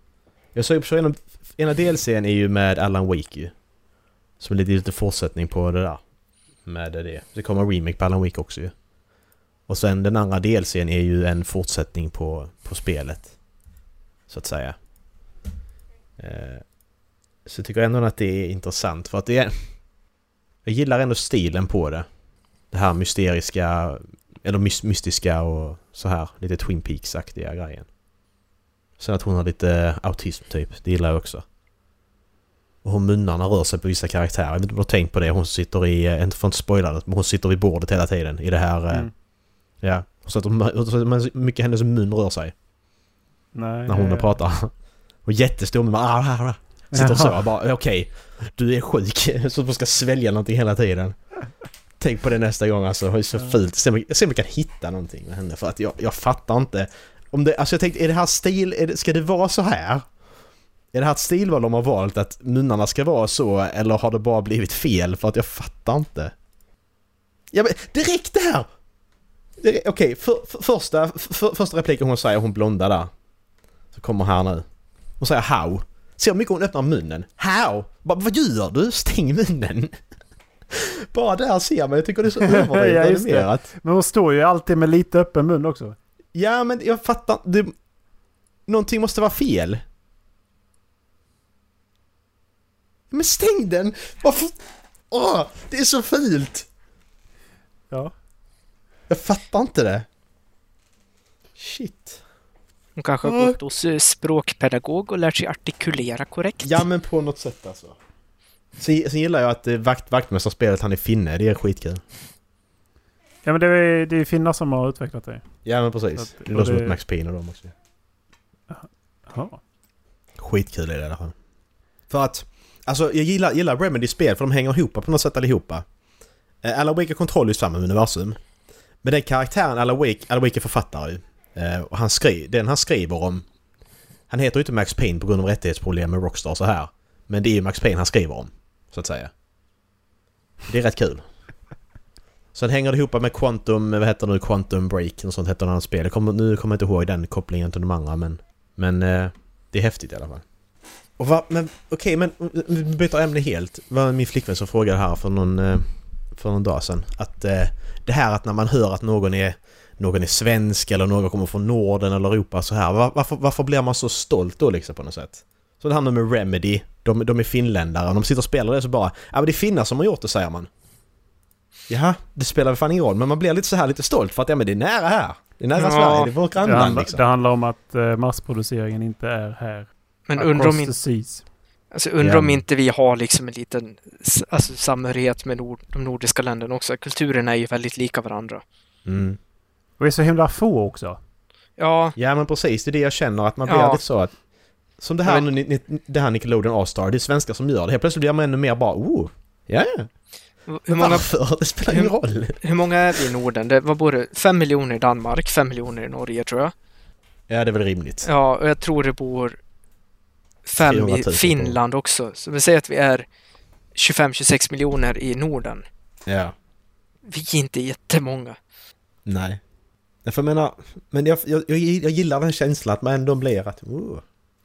Jag är sugen på att köra igenom... Ena DLCn är ju med Alan Wake ju. Som är lite, lite fortsättning på det där. Med det. Det kommer en remake på Alan Wake också ju. Och sen den andra DLCn är ju en fortsättning på, på spelet. Så att säga. Eh, så jag tycker ändå att det är intressant för att det är... Jag gillar ändå stilen på det. Det här mysteriska, eller mystiska och så här lite Twin Peaks-aktiga grejen. Sen att hon har lite autism typ, det gillar jag också. Och hur munnarna rör sig på vissa karaktärer. Jag vet inte om du har tänkt på det. Hon sitter i, eh, inte för att spoila det, men hon sitter vid bordet hela tiden i det här... Eh, mm. Ja. Och så att hon, hur mycket hennes mun rör sig Nej, när hon det- pratar. Och jättestor mun. Ah, ah, ah. Sitter så och bara okej, du är sjuk. <laughs> Så du ska svälja någonting hela tiden. Tänk på det nästa gång alltså. Det är så fult. Se om jag- jag kan hitta någonting med henne. För att jag, jag fattar inte. Om det, alltså jag tänkte, är det här stil... Det, ska det vara så här? Är det här ett stilval de har valt att munnarna ska vara så eller har det bara blivit fel? För att jag fattar inte. Ja men direkt det Okej, för, för, första, för, första repliken hon säger, hon blonda där. Så kommer här nu. Hon säger how. Se hur mycket hon öppnar munnen. How? Bara, vad gör du? Stäng munnen! <laughs> Bara där ser man, jag tycker det är så <laughs> överdrivet Ja. Men hon står ju alltid med lite öppen mun också. Ja men jag fattar det, Någonting måste vara fel. Men stäng den! Varför? Åh, det är så fult! Ja. Jag fattar inte det. Shit. Hon kanske har gått hos eh, språkpedagog och lärt sig artikulera korrekt. Ja men på något sätt alltså. Sen, sen gillar jag att eh, vakt, vaktmästarspelet han är finne, det är skitkul. Ja men det är, det är finnar som har utvecklat det. Ja men precis. Att- Det låter som det- ett Max Payne och dem också. Ja. Skitkul är det i alla fall. För att, alltså jag gillar, gillar Remedys spel för de hänger ihop på något sätt allihopa. Eh, Alan Wake har kontroll just samma universum. Men den karaktären Alan Wake, Alan Wake är författare ju. Eh, och han skri, den han skriver om... Han heter ju inte Max Payne på grund av rättighetsproblem med Rockstar så här. Men det är ju Max Payne han skriver om. Så att säga. Det är rätt kul. Sen hänger det ihop med Quantum, vad heter det nu, Quantum Break och sånt heter det annat spel. Jag kommer, nu kommer jag inte ihåg den kopplingen till de andra men... Men eh, det är häftigt i alla fall. Och va, men okej men vi byter ämne helt. Det var min flickvän som frågade här för någon, eh, för någon dag sedan. Att eh, det här att när man hör att någon är, någon är svensk eller någon kommer från Norden eller Europa så här. var- Varför, varför blir man så stolt då liksom på något sätt? Så det handlar med Remedy. De, de är finländare och de sitter och spelar det så bara Ja men det är finnar som har gjort det säger man. Jaha, det spelar väl fan ingen roll men man blir lite så här lite stolt för att ja men det är nära här. Det är nära Ja. Sverige, det är vårt grannland handlar, liksom. det handlar om att eh, massproduceringen inte är här. Men undrar om, in. Alltså, undrar Ja. om inte vi har liksom en liten alltså, samhörighet med nord, de nordiska länderna också. Kulturerna är ju väldigt lika varandra. Mm. Och är så himla få också. Ja, Ja men precis, det är det jag känner att man blir Ja. lite så att... Som det här, Ja, ni- ni- det här Nickelodeon All-Star, det är svenskar som gör det. Helt plötsligt blir man ännu mer bara oh, ja ja. hur många, Varför? Det spelar ingen roll. hur många är vi i Norden? Det var både fem miljoner i Danmark, fem miljoner i Norge tror jag. Ja det är väl rimligt. Ja, och jag tror det bor fem 300 i 000 Finland också. Så vi säger att vi är 25-26 miljoner i Norden. Ja. Vi är inte jättemånga. Nej. Jag får mena, men jag, jag, jag, jag gillar den känslan att man ändå blir att oh,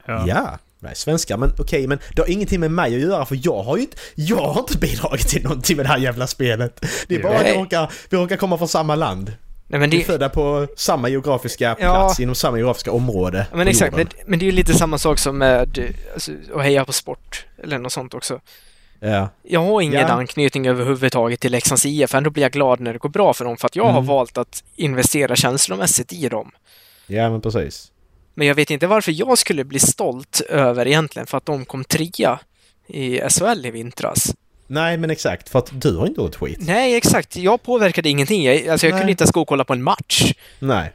Ja. ja. Nej, svenskar, men okej, men det har ingenting med mig att göra för jag har ju inte, jag har inte <laughs> bidragit till någonting med det här jävla spelet. Det är bara att Nej. vi råkar, vi råkar komma från samma land. Nej, men Vi är det, födda på samma geografiska Ja. plats inom samma geografiska område. Ja, men exakt, men, men det är ju lite samma sak som med alltså, att heja på sport eller något sånt också. Ja. Jag har ingen Ja. anknytning överhuvudtaget till Leksands IF, ändå blir jag glad när det går bra för dem för att jag har Mm. valt att investera känslomässigt i dem. ja, men precis. Men jag vet inte varför jag skulle bli stolt över egentligen för att de kom trea i SHL i vintras. Nej, men exakt. För att du har inte gjort skit. Nej, exakt. Jag påverkade ingenting. Jag, alltså, jag Nej. kunde inte ens gå och kolla på en match. Nej.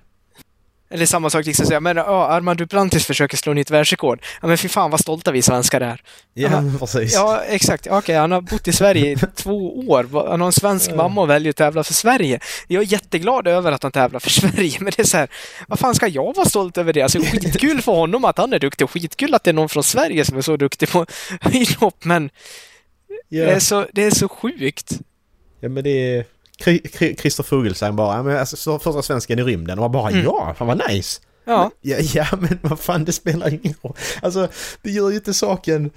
Eller samma sak, liksom säga, men ja, Armand Duplantis försöker slå nytt världsrekord. Ja, men fy fan vad stolta vi svenskar är. Ja, men precis. Ja, exakt. Okej, han har bott i Sverige i <laughs> två år. Han har en svensk mamma och väljer att tävla för Sverige. Jag är jätteglad över att han tävlar för <laughs> Sverige, men det är så här, vad fan ska jag vara stolt över det? Alltså <laughs> skitkul för honom att han är duktig och skitkul att det är någon från Sverige som är så duktig på höjdhopp, men ja. det, är så, det är så sjukt. ja, men det är... Christer Fuglesang bara, ja, men alltså, så första svensken i rymden och man bara Mm. ja, fan vad nice! Ja, Ja, ja, men vad fan det spelar ingen roll. Alltså, det gör ju inte saken...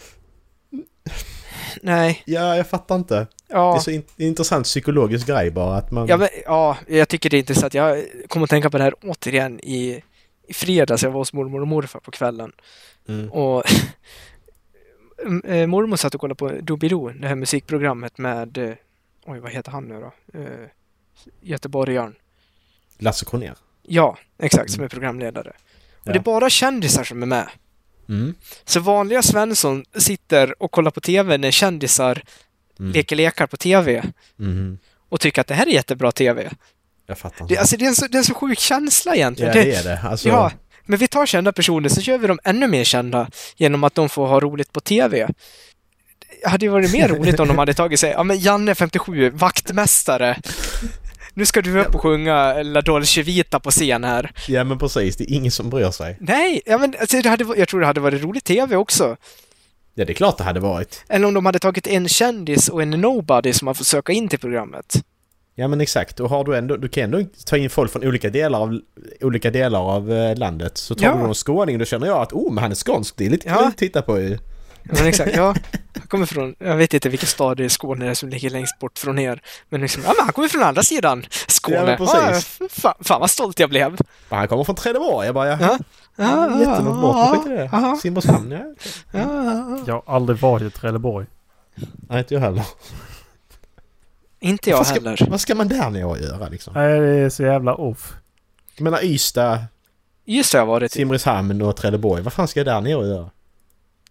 nej, Ja, jag fattar inte. Det är ja. så in- intressant psykologisk grej bara att man... Ja, men, ja, jag tycker det är intressant. Jag kommer att tänka på det här återigen i, i fredags. Jag var hos mormor och morfar på kvällen. Mm. Och <laughs> eh, mormor satt och kollade på Doobidoo, det här musikprogrammet med, eh, oj vad heter han nu då? Eh, Göteborgaren. Lasse Kronér. Ja, exakt, som är programledare. Och Ja. det är bara kändisar som är med. Mm. Så vanliga Svensson sitter och kollar på TV när kändisar Mm. leker lekar på TV Mhm. och tycker att det här är jättebra TV. Jag fattar Det, alltså, det, är en så, det är en så sjuk känsla egentligen. Ja, det är det. Alltså, Ja, men vi tar kända personer så gör vi dem ännu mer kända genom att de får ha roligt på TV. Det hade ju varit mer <laughs> roligt om de hade tagit sig, ja men Janne 57, vaktmästare. Nu ska du upp och sjunga La Dolce Vita på scen här. ja, men precis. Det är ingen som bryr sig. Nej, ja men alltså, det hade, jag tror det hade varit roligt TV också. Ja, det är klart det hade varit. Eller om de hade tagit en kändis och en nobody som man får söka in till programmet. Ja, men exakt. Och har du ändå, du kan ändå ta in folk från olika delar av, olika delar av eh, landet. Så tar Ja. du någon skåning, då känner jag att oh, men han är skånsk. Det är lite Ja. kul att titta på ju. Men exakt, ja. Han kommer från, jag vet inte vilken stad i Skåne det är som ligger längst bort från er. Men liksom, ja men han kommer från andra sidan Skåne. Ja, precis. Ja, fan, fan vad stolt jag blev. Men han kommer från Trelleborg. Jag bara, ja. Ja. Ja, Jättelångt bort. Skit i det. ja, Simrishamn, ja. ja, ja. Jag har aldrig varit i Trelleborg. Nej, inte jag heller. Inte jag vad, ska, heller. vad ska man där nere och göra liksom? Nej, det är så jävla off. Jag menar Ystad, Just det har jag varit i. Simrishamn och Trelleborg. Vad fan ska jag där nere och göra?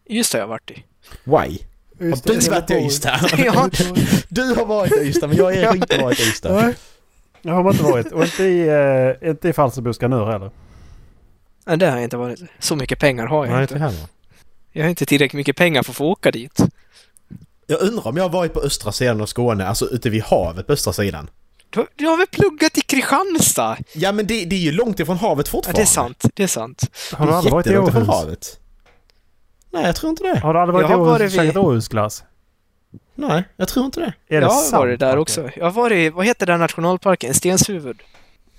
Just det har jag varit i. Why? Har du varit i Ystad? <laughs> Ja. <laughs> Du har varit i Ystad men jag har inte varit i Ystad. Nej. Jag har inte varit. Och inte i, uh, inte i Falsterbo Skanör heller. Nej, det har jag inte varit. Så mycket pengar har jag Nej, inte. inte heller. Jag har inte tillräckligt mycket pengar för att få åka dit. Jag undrar om jag har varit på östra sidan av Skåne, alltså ute vid havet på östra sidan. Du, du har väl pluggat i Kristianstad? Ja men det, det är ju långt ifrån havet Ja, fortfarande. det är sant. Det är sant. Har du aldrig varit i Åhus? havet. Nej, jag tror inte det. Har du aldrig varit Jag i Åhus varit och käkat Åhusglass? Nej, jag tror inte det. Är det jag har sant, varit där också. Jag har varit i, vad heter den nationalparken? Stenshuvud?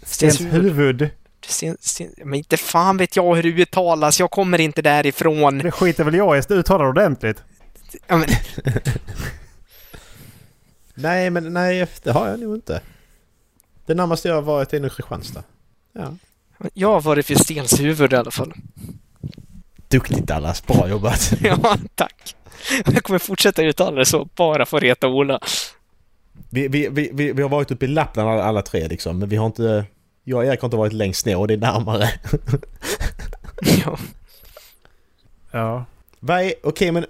Stenshuvud. Sten, sten, men inte fan vet jag hur det uttalas. Jag kommer inte därifrån. Det skiter väl jag i. Du uttalar det ordentligt. Ja, men, <laughs> Nej, men nej, det har jag nog inte. Det närmaste jag har varit är nog Kristianstad. Ja. jag har varit vid Stenshuvud i alla fall. Duktigt Dallas, bra jobbat. <laughs> Ja, tack. Jag kommer fortsätta uttala det så, bara för att reta Ola. Vi, vi, vi, vi, har varit uppe i Lappland alla, alla tre liksom, men vi har inte... Jag och Erik har inte varit längst ner och det är närmare. Ja. <laughs> Ja. Okej men...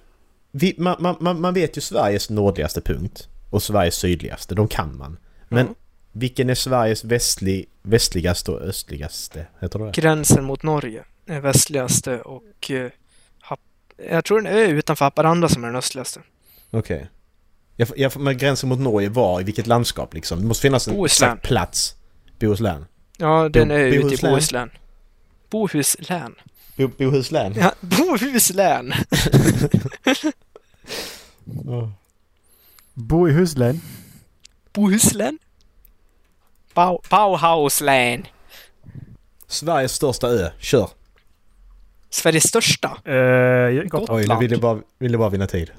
Vi, man, man, man man vet ju Sveriges nordligaste punkt och Sveriges sydligaste, de kan man. Men Ja. vilken är Sveriges västlig, västligaste och östligaste? Heter det? Gränsen mot Norge är västligaste och eh, jag tror den är utanför Haparanda som är den östligaste. Okej. Jag, jag, men gränsen mot Norge var i vilket landskap liksom? Det måste finnas en Bohuslän. exakt plats. Bohuslän. Ja, den är ute i Bohuslän. Bohuslän. Bohuslän. Bo, Bohuslän? Ja, <laughs> Bohuslän. <laughs> Bo i Huslän. Bohuslän? Bau, Bauhauslän. Sveriges största ö. Kör! Sveriges största. Uh, gott. Oj, nu vill jag bara, vill jag bara vinna tid.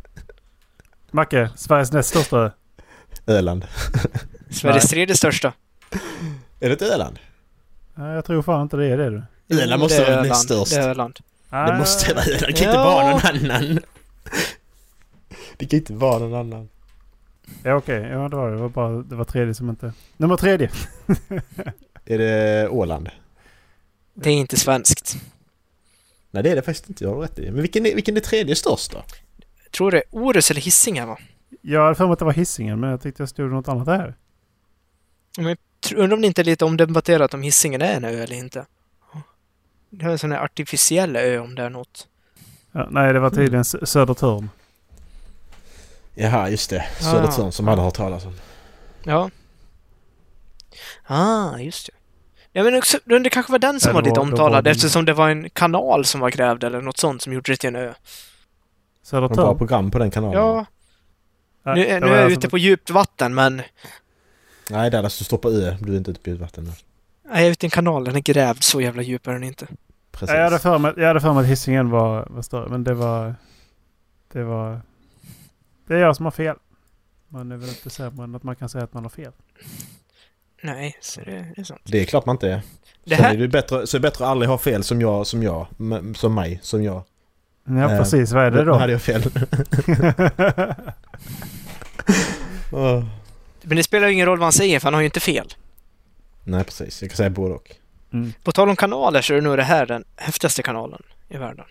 <laughs> Macke, Sveriges näst största ö. Öland. <laughs> Sveriges tredje största. Är det ett Öland? Nej, jag tror fan inte det är det du. Öland måste vara näst störst. Det är Öland. Det måste vara Öland, kan inte vara någon annan. <laughs> Det kan inte vara någon annan. Ja okej, ja det var det. Det var bara det var tredje som inte... Nummer tredje. <laughs> Är det Åland? Det är inte svenskt. Nej det är det faktiskt inte, jag har rätt i. Men vilken är, vilken är tredje störst då? Jag tror det är Orust eller Hisingen va? Jag hade för mig att det var hissingen men jag tyckte jag stod något annat där. Men undrar om det inte är lite omdebatterat om Hisingen är en ö eller inte. Det är en sån här artificiell ö om det är något. Ja, nej, det var tydligen S- Södertörn. Jaha, just det. Ah. Södertörn som alla har talas om. Ja. Ah, just det. Ja, men också, det kanske var den som Ja, var det lite var- det var omtalad den. eftersom det var en kanal som var grävd eller något sånt som gjorde det till en ö. Har bra Södertörn? program på den kanalen. Ja, Nej, nu, nu var är jag alltså- ute på djupt vatten men Nej Dallas, du står på ö. Du är inte ute på djupt vatten nu. nej, jag är ute i en kanal. Den är grävd så jävla djup är den inte. Precis. Ja, Jag hade för mig, jag hade för mig att hissingen var, var större men det var... Det var... Det är jag som har fel. Man är väl inte sämre än att man kan säga att man har fel. Nej, så det, det är sant. Det är klart man inte är. Det här, är det bättre, så är det bättre att aldrig ha fel som jag, som jag, som mig, som jag. Ja Eh, precis, vad är det Nu då? hade jag fel. Åh. <laughs> <laughs> men det spelar ju ingen roll vad han säger för han har ju inte fel. Nej precis, jag kan säga både och. Mm. På tal om kanaler så är nog det här den häftigaste kanalen. i världen.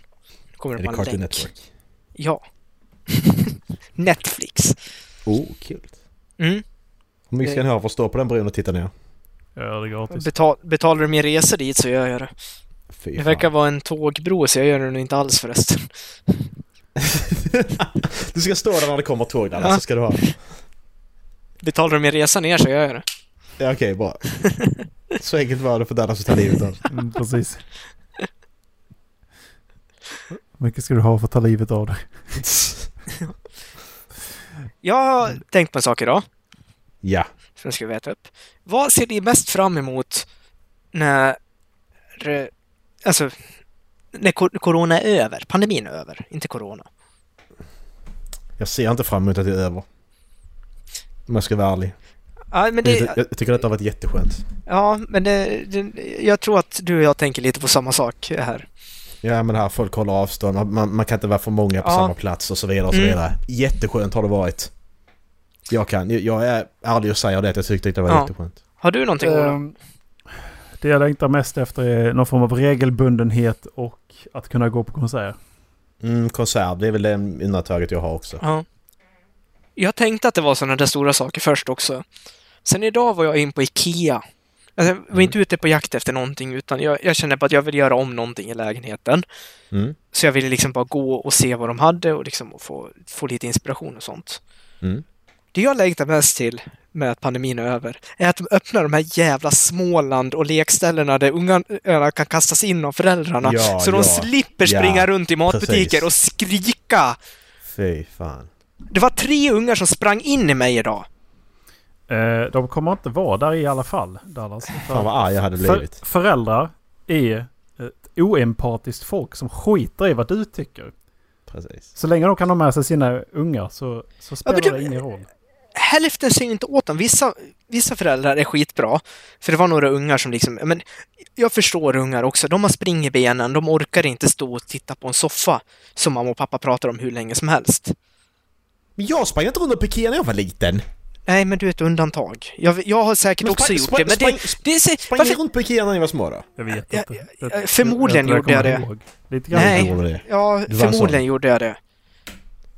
Kommer Är det Cartoon. Network? Ja. <laughs> Netflix. Oh, kul. Mm. Hur mycket ska ni ha för att stå på den bron och titta ner? Ja, det är gratis. Betal, betalar du min resa dit så gör jag det. Fy Det fan. verkar vara en tågbro så jag gör det nog inte alls förresten. <laughs> du ska stå där när det kommer tåg där, Ja. så ska du ha. Betalar du min resa ner så gör jag det. Ja, okej, bra. <laughs> Så enkelt var det för Dallas att ta livet av sig. Mm, precis. Hur mycket ska du ha för att ta livet av dig? <laughs> Jag har tänkt på en sak idag. Ja. som jag ska veta upp. Vad ser ni mest fram emot när... Alltså, när corona är över? Pandemin är över, inte corona. Jag ser inte fram emot att det är över. Om jag ska vara ärlig. Ja, men Jag, det, jag tycker detta har varit jätteskönt. ja, men det, det, jag tror att du och jag tänker lite på samma sak här. Ja men det här folk håller avstånd, man, man, man kan inte vara för många på Ja. samma plats och så vidare och så Mm. vidare. Jätteskönt har det varit. Jag kan, jag- jag är ärlig och säger det att jag tyckte det var Ja. jätteskönt. Har du någonting? Ehm, det jag längtar mest efter är någon form av regelbundenhet och att kunna gå på konsert. Mm, konsert, det är väl det undantaget jag har också. Ja. Jag tänkte att det var sådana där stora saker först också. Sen idag var jag in på IKEA. Alltså, jag var inte ute på jakt efter någonting utan jag, jag kände bara att jag vill göra om någonting i lägenheten. Mm. Så jag ville liksom bara gå och se vad de hade och liksom få, få lite inspiration och sånt. Mm. Det jag längtar mest till med att pandemin är över är att de öppnar de här jävla Småland och lekställena där ungarna kan kastas in av föräldrarna. Ja, så de ja, slipper ja, springa runt i matbutiker precis. och skrika. Fy fan. Det var tre ungar som sprang in i mig idag. Eh, de kommer inte vara där i alla fall, Dallas. Fan vad arg jag hade För, blivit. föräldrar är ett oempatiskt folk som skiter i vad du tycker. Precis. Så länge de kan ha med sig sina ungar så, så spelar du- det ingen roll. Hälften säger inte åt dem. Vissa, vissa föräldrar är skitbra. För det var några ungar som liksom, men jag förstår ungar också. De har spring i benen. De orkar inte stå och titta på en soffa som mamma och pappa pratar om hur länge som helst. Men jag sprang inte runt på Ikea när jag var liten. Nej, men du är ett undantag. Jag, jag har säkert Men också gjort det, men det, det är... Sprang Varför, runt på Ikea när ni var små då? Jag vet inte. förmodligen gjorde jag det. Lite grann. Nej. Det? ja, förmodligen gjorde jag det.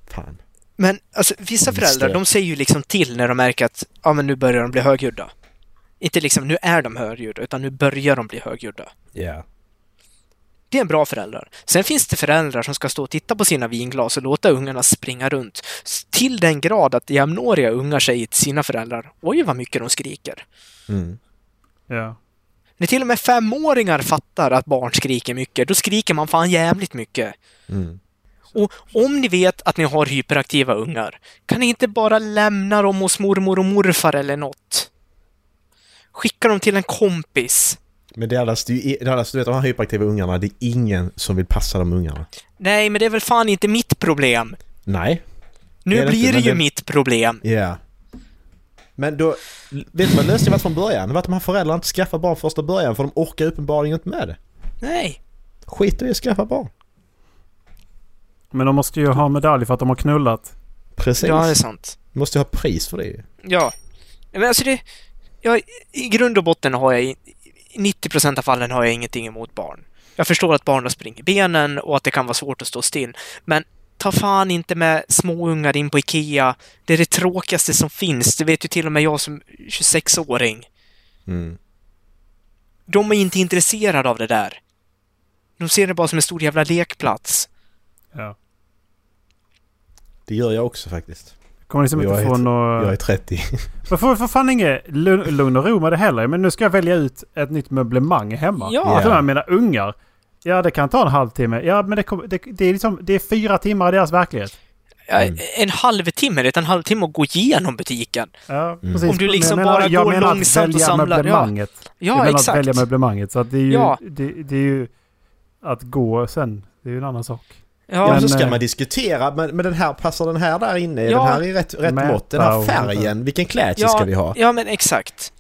Fan. Men alltså, vissa föräldrar, de säger ju liksom till när de märker att ja, men nu börjar de bli högljudda. Inte liksom, nu är de högljudda, utan nu börjar de bli högljudda. Ja. Det är en bra förälder. Sen finns det föräldrar som ska stå och titta på sina vinglas och låta ungarna springa runt. Till den grad att jämnåriga ungar säger till sina föräldrar Oj, vad mycket de skriker. Mm. Ja. När till och med femåringar fattar att barn skriker mycket, då skriker man fan jävligt mycket. Mm. Och om ni vet att ni har hyperaktiva ungar, kan ni inte bara lämna dem hos mormor och morfar eller något? Skicka dem till en kompis. Men Dallas, du, Dallas, du vet de här hyperaktiva ungarna, det är ingen som vill passa de ungarna. Nej, men det är väl fan inte mitt problem. Nej. Nu Det är det blir inte, det ju det- mitt problem. Ja. Men då, vet du vad lösningen var från början? Det var att de här föräldrarna inte skaffade barn första början för de orkar uppenbarligen inte med det. Nej. Skit i att skaffa barn. Men de måste ju ha medalj för att de har knullat. Precis. Ja, det är sant. Måste ju ha pris för det. Ja. Men alltså det... Ja, I grund och botten har jag... i- I 90% av fallen har jag ingenting emot barn. Jag förstår att barnen springer benen och att det kan vara svårt att stå still. Men ta fan inte med småungar in på IKEA. Det är det tråkigaste som finns. Det vet ju till och med jag som 26-åring. Mm. De är inte intresserade av det där. De ser det bara som en stor jävla lekplats. Ja. Det gör jag också faktiskt. Kommer liksom Jag inte få något... Jag är 30. Jag får <laughs> för fan inget lugn, och ro med det heller. Men nu ska jag välja ut ett nytt möblemang hemma. Ja. För mina ungar. Ja, det kan ta en halvtimme. Ja, men det, kommer- det, det, är liksom, det är fyra timmar i deras verklighet. Ja, Mm. En halvtimme, det är en halvtimme att gå igenom butiken. Ja, Mm. precis. Om du liksom jag menar, bara jag går menar att långsamt och samlar, ja. möblemanget. jag Ja, menar att exakt. välja möblemanget. Så att det är ju... Ja. Det, det är ju... Att gå sen, det är ju en annan sak. Ja, men så ska eh, man diskutera, men, men den här, passar den här där inne? Ja. Den här är rätt, rätt mått. Den här färgen, vilken klädsel ja, ska vi ha? ja, men exakt.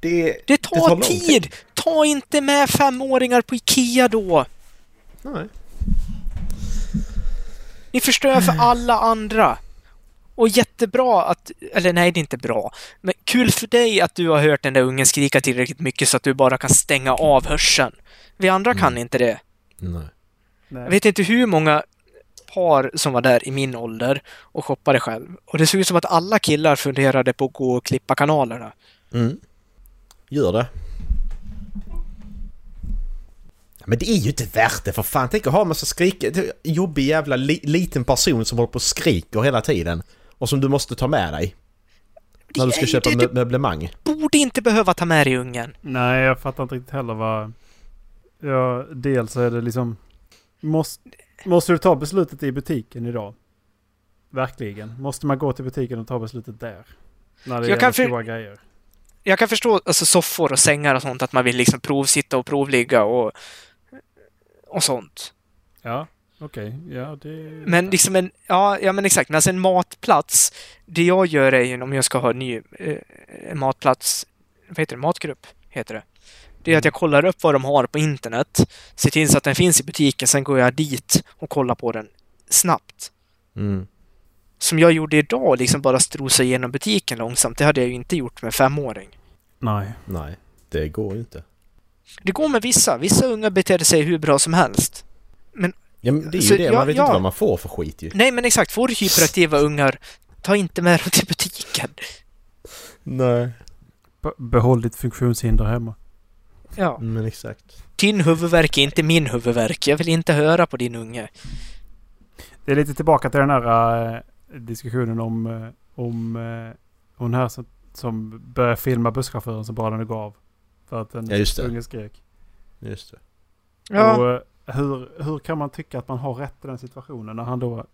Det, Det tar, tar lång tid. tid. Ta inte med femåringar på IKEA då! nej. Ni förstör för alla andra. Och jättebra att, eller nej det är inte bra, men kul för dig att du har hört den där ungen skrika tillräckligt mycket så att du bara kan stänga av hörseln. Vi andra kan Mm. inte det. nej. Jag vet inte hur många par som var där i min ålder och shoppade själv. Och det såg ut som att alla killar funderade på att gå och klippa kanalerna. Mm. Gör det. Men det är ju inte värt det för fan. Tänk att ha en massa skrik... jobbig jävla li, liten person som håller på och skriker hela tiden. Och som du måste ta med dig. När du ska Det- köpa det- mö- möblemang. Borde inte behöva ta med dig ungen. Nej, jag fattar inte riktigt heller vad... Ja, dels så är det liksom... Måste, måste du ta beslutet i butiken idag? Verkligen. Måste man gå till butiken och ta beslutet där? När det Jag gäller stora grejer. Jag kan förstå alltså, soffor och sängar och sånt, att man vill liksom provsitta och provligga och, och sånt. Ja, okej. Ja, det... Men liksom en, ja, ja men exakt, men alltså en matplats, det jag gör är ju om jag ska ha en ny eh, matplats, vad heter det, matgrupp, heter det. Det är att jag kollar upp vad de har på internet, ser till så att den finns i butiken, sen går jag dit och kollar på den snabbt. Mm. Som jag gjorde idag, liksom bara strosa igenom butiken långsamt, det hade jag ju inte gjort med femåring. Nej. Nej, det går ju inte. Det går med vissa, vissa unga beter sig hur bra som helst. Ja, men det är ju Så, det, ja, man vet ja. inte vad man får för skit ju. Nej men exakt, får du hyperaktiva ungar, ta inte med dem till butiken. Nej. Be- behåll ditt funktionshinder hemma. Ja. Men exakt. Din huvudvärk är inte min huvudvärk. Jag vill inte höra på din unge. Det är lite tillbaka till den här eh, diskussionen om, eh, om eh, hon här som, som börjar filma busschauffören som bara den går av. För att en Ja, just det. unge skrek. Just det. Ja, Och, hur, hur kan man tycka att man har rätt i den situationen när han då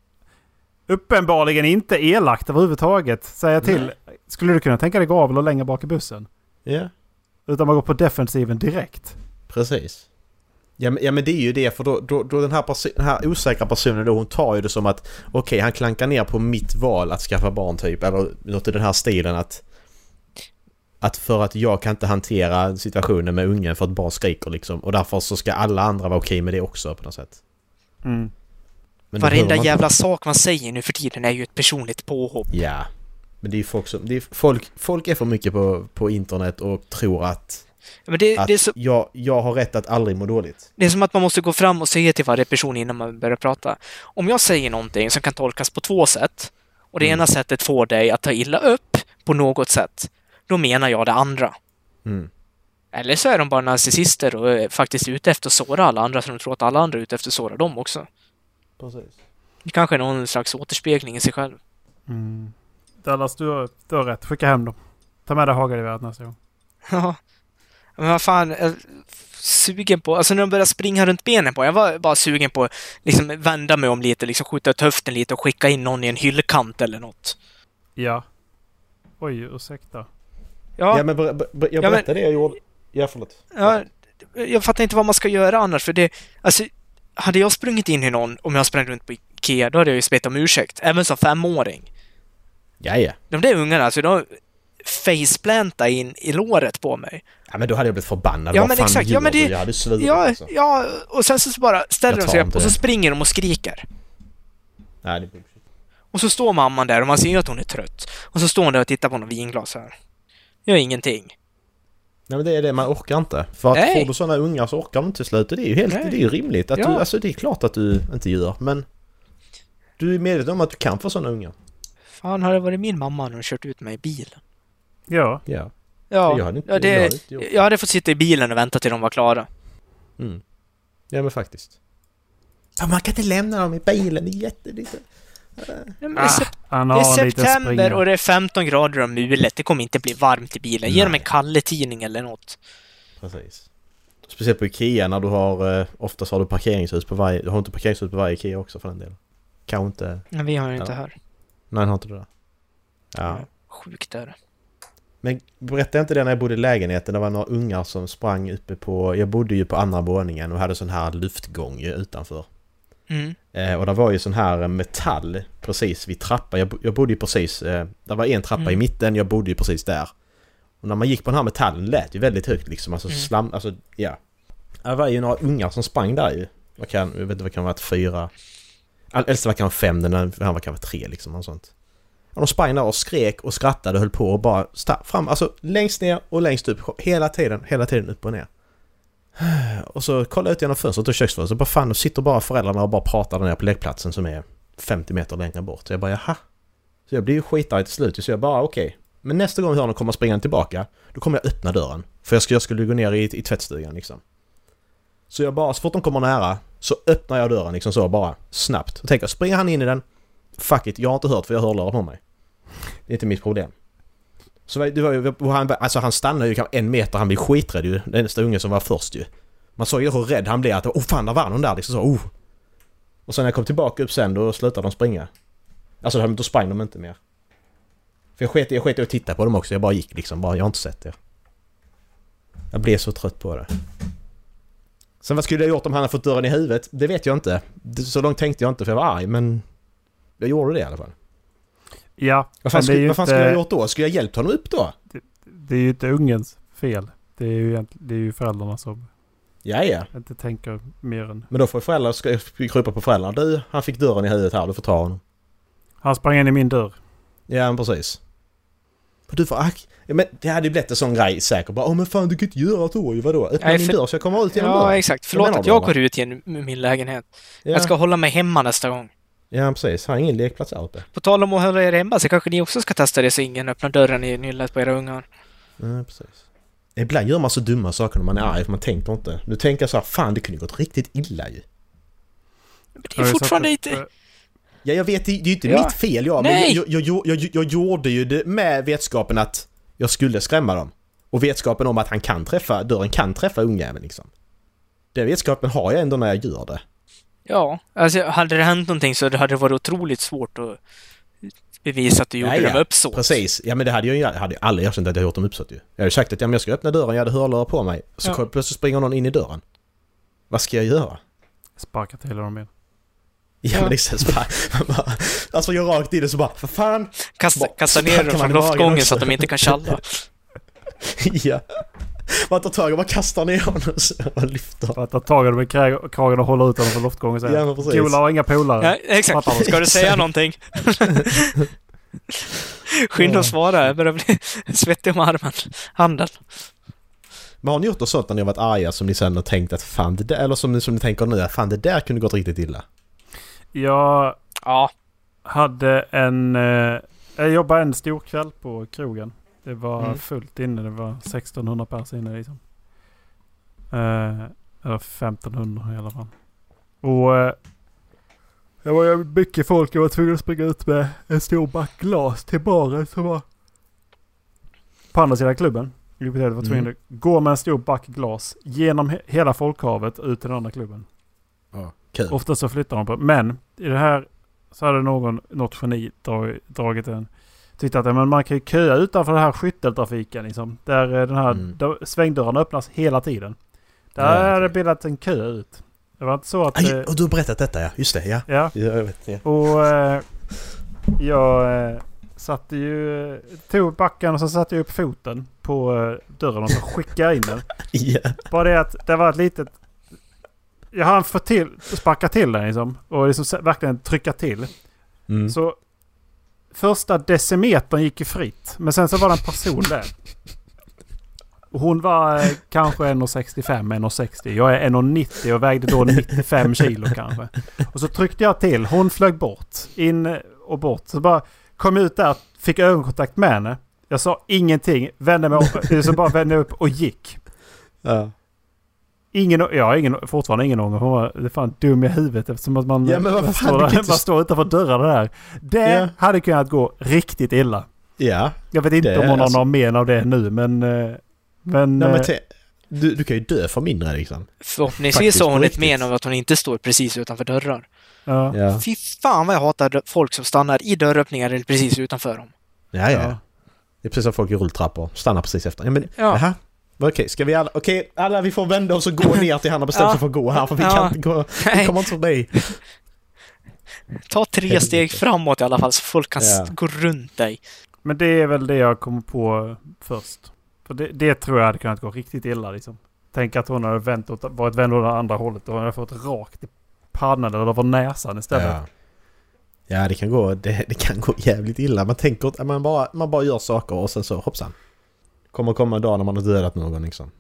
uppenbarligen inte elakt överhuvudtaget säger till. Skulle du kunna tänka dig gå av eller längre bak i bussen? Ja, Utan man går på defensiven direkt. precis. Ja men, ja men det är ju det för då, då, då den, här den här osäkra personen då hon tar ju det som att okej han klankar ner på mitt val att skaffa barn typ eller något i den här stilen att att för att jag kan inte hantera situationen med ungen för att barn skriker liksom och därför så ska alla andra vara okej med det också på något sätt. Mm. Men det varenda jävla sak man säger nu för tiden är ju ett personligt påhopp. Ja. Men det är ju folk som... Det är folk, folk är för mycket på, på internet och tror att, Men det, att det, är så, jag, jag har rätt att aldrig må dåligt. det är som att man måste gå fram och säga till varje person innan man börjar prata. Om jag säger någonting som kan tolkas på två sätt och det Mm. ena sättet får dig att ta illa upp på något sätt, då menar jag det andra. Mm. Eller så är de bara narcissister och är faktiskt ute efter att såra alla andra, så de tror att alla andra är ute efter att såra dem också. Precis. Det kanske är någon slags återspegling i sig själv. Mm. Dallas, du har, du har rätt. Skicka hem dem. Ta med dig hagelgeväret nästa gång. Ja. Men vad fan, jag är sugen på, alltså när de började springa runt benen på, jag var bara sugen på att liksom vända mig om lite, liksom skjuta ut höften lite och skicka in någon i en hyllkant eller något. Ja. Oj, ursäkta. Ja, Ja men ber, ber, jag Ja, men- berättade det jag gjorde. Ja förlåt. ja, jag fattar inte vad man ska göra annars, för det, alltså, hade jag sprungit in i någon, om jag sprang runt på Ikea, då hade jag ju bett om ursäkt, även som femåring. Ja, ja. De där ungarna, alltså, de faceplanta in i låret på mig. Ja men då hade jag blivit förbannad. Ja, Vad men fan exakt. Ja, men det- Jag hade svurit Ja, alltså. ja, och sen så bara ställer de sig upp och så springer de och skriker. Nej, det är. Och så står mamman där och man ser att hon är trött. Och så står hon där och tittar på något vinglas här. Gör ingenting. Nej men det är det, man orkar inte. För att Nej. får du sådana ungar så orkar de inte till slut. Det är ju helt, Nej. det är ju rimligt. Att Ja. du, alltså det är klart att du inte gör, men... Du är medveten om att du kan få sådana ungar. Fan, hade det varit min mamma hade hon kört ut mig i bilen. Ja. Ja. Ja, Jag hade inte- ja det, jag hade inte gjort det. jag hade fått sitta i bilen och vänta till de var klara. Mm. Ja men faktiskt. Ja, man kan inte lämna dem i bilen, det är jättelite... Ah, det är, liten september och det är 15 grader och mulet. Det kommer inte bli varmt i bilen. Ge dem en Nej. Kalle-tidning eller något. Precis. Speciellt på Ikea när du har... Eh, oftast har du parkeringshus på varje... Du har inte parkeringshus på varje Ikea också för den delen. Kanske inte... Men vi har ju inte Ja. här. Nej, har inte det? Ja. Sjukt är det. Men berättade jag inte det när jag bodde i lägenheten? Det var några ungar som sprang uppe på... Jag bodde ju på andra våningen och hade sån här luftgång utanför. Mm. Eh, och det var ju sån här metall precis vid trappan. Jag, jag bodde ju precis... Eh, det var en trappa Mm. i mitten, jag bodde ju precis där. Och när man gick på den här metallen lät ju väldigt högt liksom. Alltså Mm. slam... Alltså ja. Det var ju några ungar som sprang där ju. Vad kan, jag vet inte vad kan ha varit fyra... All- Äldsta var kanske fem, den här var kanske tre liksom. Och sånt. Och de sprang där och skrek och skrattade och höll på och bara fram, alltså längst ner och längst upp. Hela tiden, hela tiden upp och ner. <sighs> Och så kollar jag ut genom fönstret och köksfönstret och bara fan, då sitter bara föräldrarna och bara pratar där nere på lekplatsen som är 50 meter längre bort. Så jag bara jaha. Så jag blir ju skitarg till slut så jag bara okej. Men nästa gång hörnen kommer springande tillbaka, då kommer jag öppna dörren. För jag, skulle jag skulle gå ner i, i tvättstugan liksom. Så jag bara, så fort de kommer nära, så öppnar jag dörren liksom så bara snabbt. Och tänker, springer han in i den, fuck it, jag har inte hört för jag har hörlurar på mig. Det är inte mitt problem. Så det var ju, han, alltså han stannar ju kanske en meter, han blir skiträdd ju. Den nästa unge som var först ju. Man såg ju hur rädd han blev att oh fan där var någon där liksom så oh. Och sen när jag kom tillbaka upp sen då slutade de springa. Alltså då sprang de inte mer. För jag sket, jag sket i att titta på dem också, jag bara gick liksom bara, jag har inte sett det. Jag blev så trött på det. Sen vad skulle jag gjort om han hade fått dörren i huvudet? Det vet jag inte. Det- Så långt tänkte jag inte för jag var arg men... Jag gjorde det i alla fall. Ja, Vad fan, det skulle, vad fan inte, skulle jag gjort då? Skulle jag hjälpt honom upp då? Det är ju inte ungens fel. Det är ju, det är ju föräldrarna som Ja, ja. inte tänker mer än... Men då får föräldrar ska krypa på föräldrarna. Du, han fick dörren i huvudet här, du får ta honom. Han sprang in i min dörr. Ja, men precis. Men du får ack... Ja, men det hade ju blivit en sån grej säkert. Bara, åh men fan du kan inte göra så ju. Vadå? Öppna Nej, min för- dörr så jag kommer ut genom Ja, dörren. exakt. Förlåt menar att jag går ut genom min lägenhet. Ja. Jag ska hålla mig hemma nästa gång. ja, precis. Har ingen lekplats uppe. På tal om att hålla er hemma så kanske ni också ska testa det så ingen öppnar dörren i nyllet på era ungar. Ja, precis. Ibland gör man så dumma saker när man är arg för man tänker inte. Nu tänker jag så här, fan det kunde gått riktigt illa ju. Men det är fortfarande inte... Ja, jag vet, det är ju inte Ja. mitt fel ja, men jag, jag, jag, jag, jag gjorde ju det med vetskapen att jag skulle skrämma dem. Och vetskapen om att han kan träffa, dörren kan träffa ungjäveln liksom. Den vetskapen har jag ändå när jag gör det. Ja, alltså hade det hänt någonting så hade det varit otroligt svårt att bevisa att du gjorde Ja, ja. med uppsåt. Precis, ja men det hade jag ju jag hade aldrig erkänt att jag gjort dem uppsåt ju. Jag hade ju sagt att ja, men jag ska öppna dörren, jag hade hörlurar på mig. Så Ja. plötsligt springer någon in i dörren. Vad ska jag göra? Sparka till dem igen. Ja, Ja. men det känns bara... man bara- Alltså jag rakt i det så bara, för fan! Kasta, Bara kasta ner dem man från loftgången så att de inte kan tjalla. <laughs> ja. Man tar tag och bara kastar ner honom och så och lyfter. För att ta tag i dem i kragen och hålla ut dem från loftgången och säga Ja, men precis. Gola har inga polare. Ja, exakt. Fattar. Ska du säga någonting? <laughs> Skynda och svara, jag börjar bli <laughs> svettig om armen. Handen. Men har ni gjort något sånt när ni har varit arga som ni sen har tänkt att fan det där, eller som ni, som ni tänker nu att fan det där kunde gått riktigt illa? Jag Ja, hade en... Eh, jag jobbade en stor kväll på krogen. Det var Mm. fullt inne. Det var 1600 pers inne liksom. Eh, eller 1500 i alla fall. Och... Eh, det var mycket folk. Jag var tvungen att springa ut med en stor back glas till baren som var på andra sidan klubben. Jag var tvungen Mm. att gå med en stor back glas genom he- hela folkhavet ut till den andra klubben. Ja. Kul. Ofta så flyttar de på. Men i det här så hade någon, något geni drag, dragit en... Tyckte att ja, men man kan ju köa utanför den här skytteltrafiken liksom. Där eh, den här Mm. där svängdörrarna öppnas hela tiden. Där Ja, hade det bildat en kö ut. Det var inte så att... Aj, eh, och du har berättat detta ja, just det ja. ja. Ja, jag vet det. Och eh, jag eh, satte ju... Tog backen och så satte jag upp foten på eh, dörren och så skickade jag in den. <laughs> Ja. Bara det att det var ett litet... Jag hann få till, sparka till den liksom. Och liksom verkligen trycka till. Mm. Så första decimetern gick ju fritt. Men sen så var det en person där. Hon var eh, kanske 1,65, 1,60. Jag är 1,90 och vägde då 95 kilo kanske. Och så tryckte jag till. Hon flög bort. In och bort. Så bara kom ut där, fick ögonkontakt med henne. Jag sa ingenting. Vände mig upp, så bara vände upp och gick. Ja. Ingen, jag har ingen, fortfarande ingen ånger. Hon var fan dum i huvudet eftersom att man, Ja, men vad man, fan, står, där, man står utanför dörrarna där. Det Ja. hade kunnat gå riktigt illa. Ja. Jag vet inte Det om hon alltså- har någon men av det nu men... eh, Men... Nej, men eh, te- du, du kan ju dö för mindre liksom. förhoppningsvis har hon ett men av att hon inte står precis utanför dörrar. ja. Ja. Fy fan vad jag hatar folk som stannar i dörröppningar eller precis utanför dem. Ja, ja. Ja. Det är precis som folk i rulltrappor. Stannar precis efter. Ja, men, Ja. Jaha. Okej, ska vi alla... Okej, alla vi får vända oss och gå ner till han har bestämt sig för att gå här för vi Ja. kan inte gå... Vi kommer inte förbi. ta tre Helvete. steg framåt i alla fall så folk kan Ja. gå runt dig. Men det är väl det jag kommer på först. För det, det tror jag hade kunnat gå riktigt illa liksom. Tänk att hon hade vänt åt, varit vänd åt det andra hållet och hon hade fått rakt i pannan eller över näsan istället. Ja. ja, det kan gå... Det, det kan gå jävligt illa. Man tänker att man bara, man bara gör saker och sen så hoppsan. Kommer komma en dag när man har dödat någon liksom.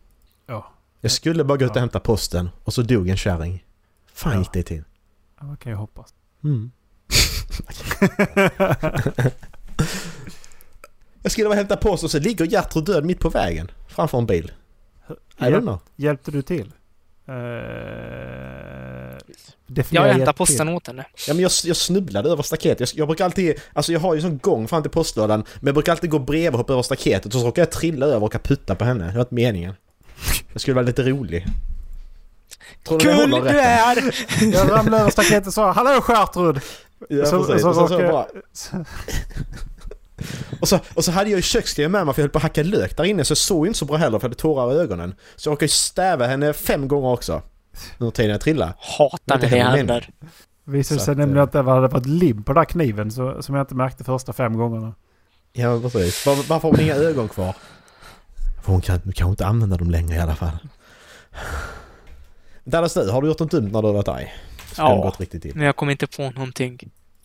Ja. Jag skulle bara gå ut och hämta posten och så dog en kärring. Fan Ja. gick det till? Ja, man kan ju hoppas. Mm. jag skulle bara hämta post och så ligger Gertrud död mitt på vägen. Framför en bil. I don't know. Hjälpte du till? Uh, Jag hämtar posten åt henne. Ja, men jag, jag snubblade över staketet. Jag, jag brukar alltid... Alltså jag har ju sån gång fram till postlådan. Men jag brukar alltid gå bredvid och hoppa över staketet. Och så råkar jag trilla över och putta på henne. Det var inte meningen. Jag skulle vara lite rolig. Tror du Kul du är! Jag ramlade över staketet och sa Hallå Gertrud! Ja, Så- precis. så och, så, så, bara, och, så, och så hade jag ju kökskniven med mig för jag höll på att hacka lök där inne så jag såg inte så bra heller för jag hade tårar i ögonen. Så jag råkade ju stäva henne fem gånger också. Under tiden jag trillade. Hatar när det händer. Visade sig att, nämligen eh, att det hade varit lim på den där kniven så, som jag inte märkte första fem gångerna. Ja precis. Var, varför har hon inga ögon kvar? För hon kan, hon kan inte använda dem längre i alla fall. Dallas du, har du gjort något dumt när du har varit arg? Ja. Men jag kommer inte på någonting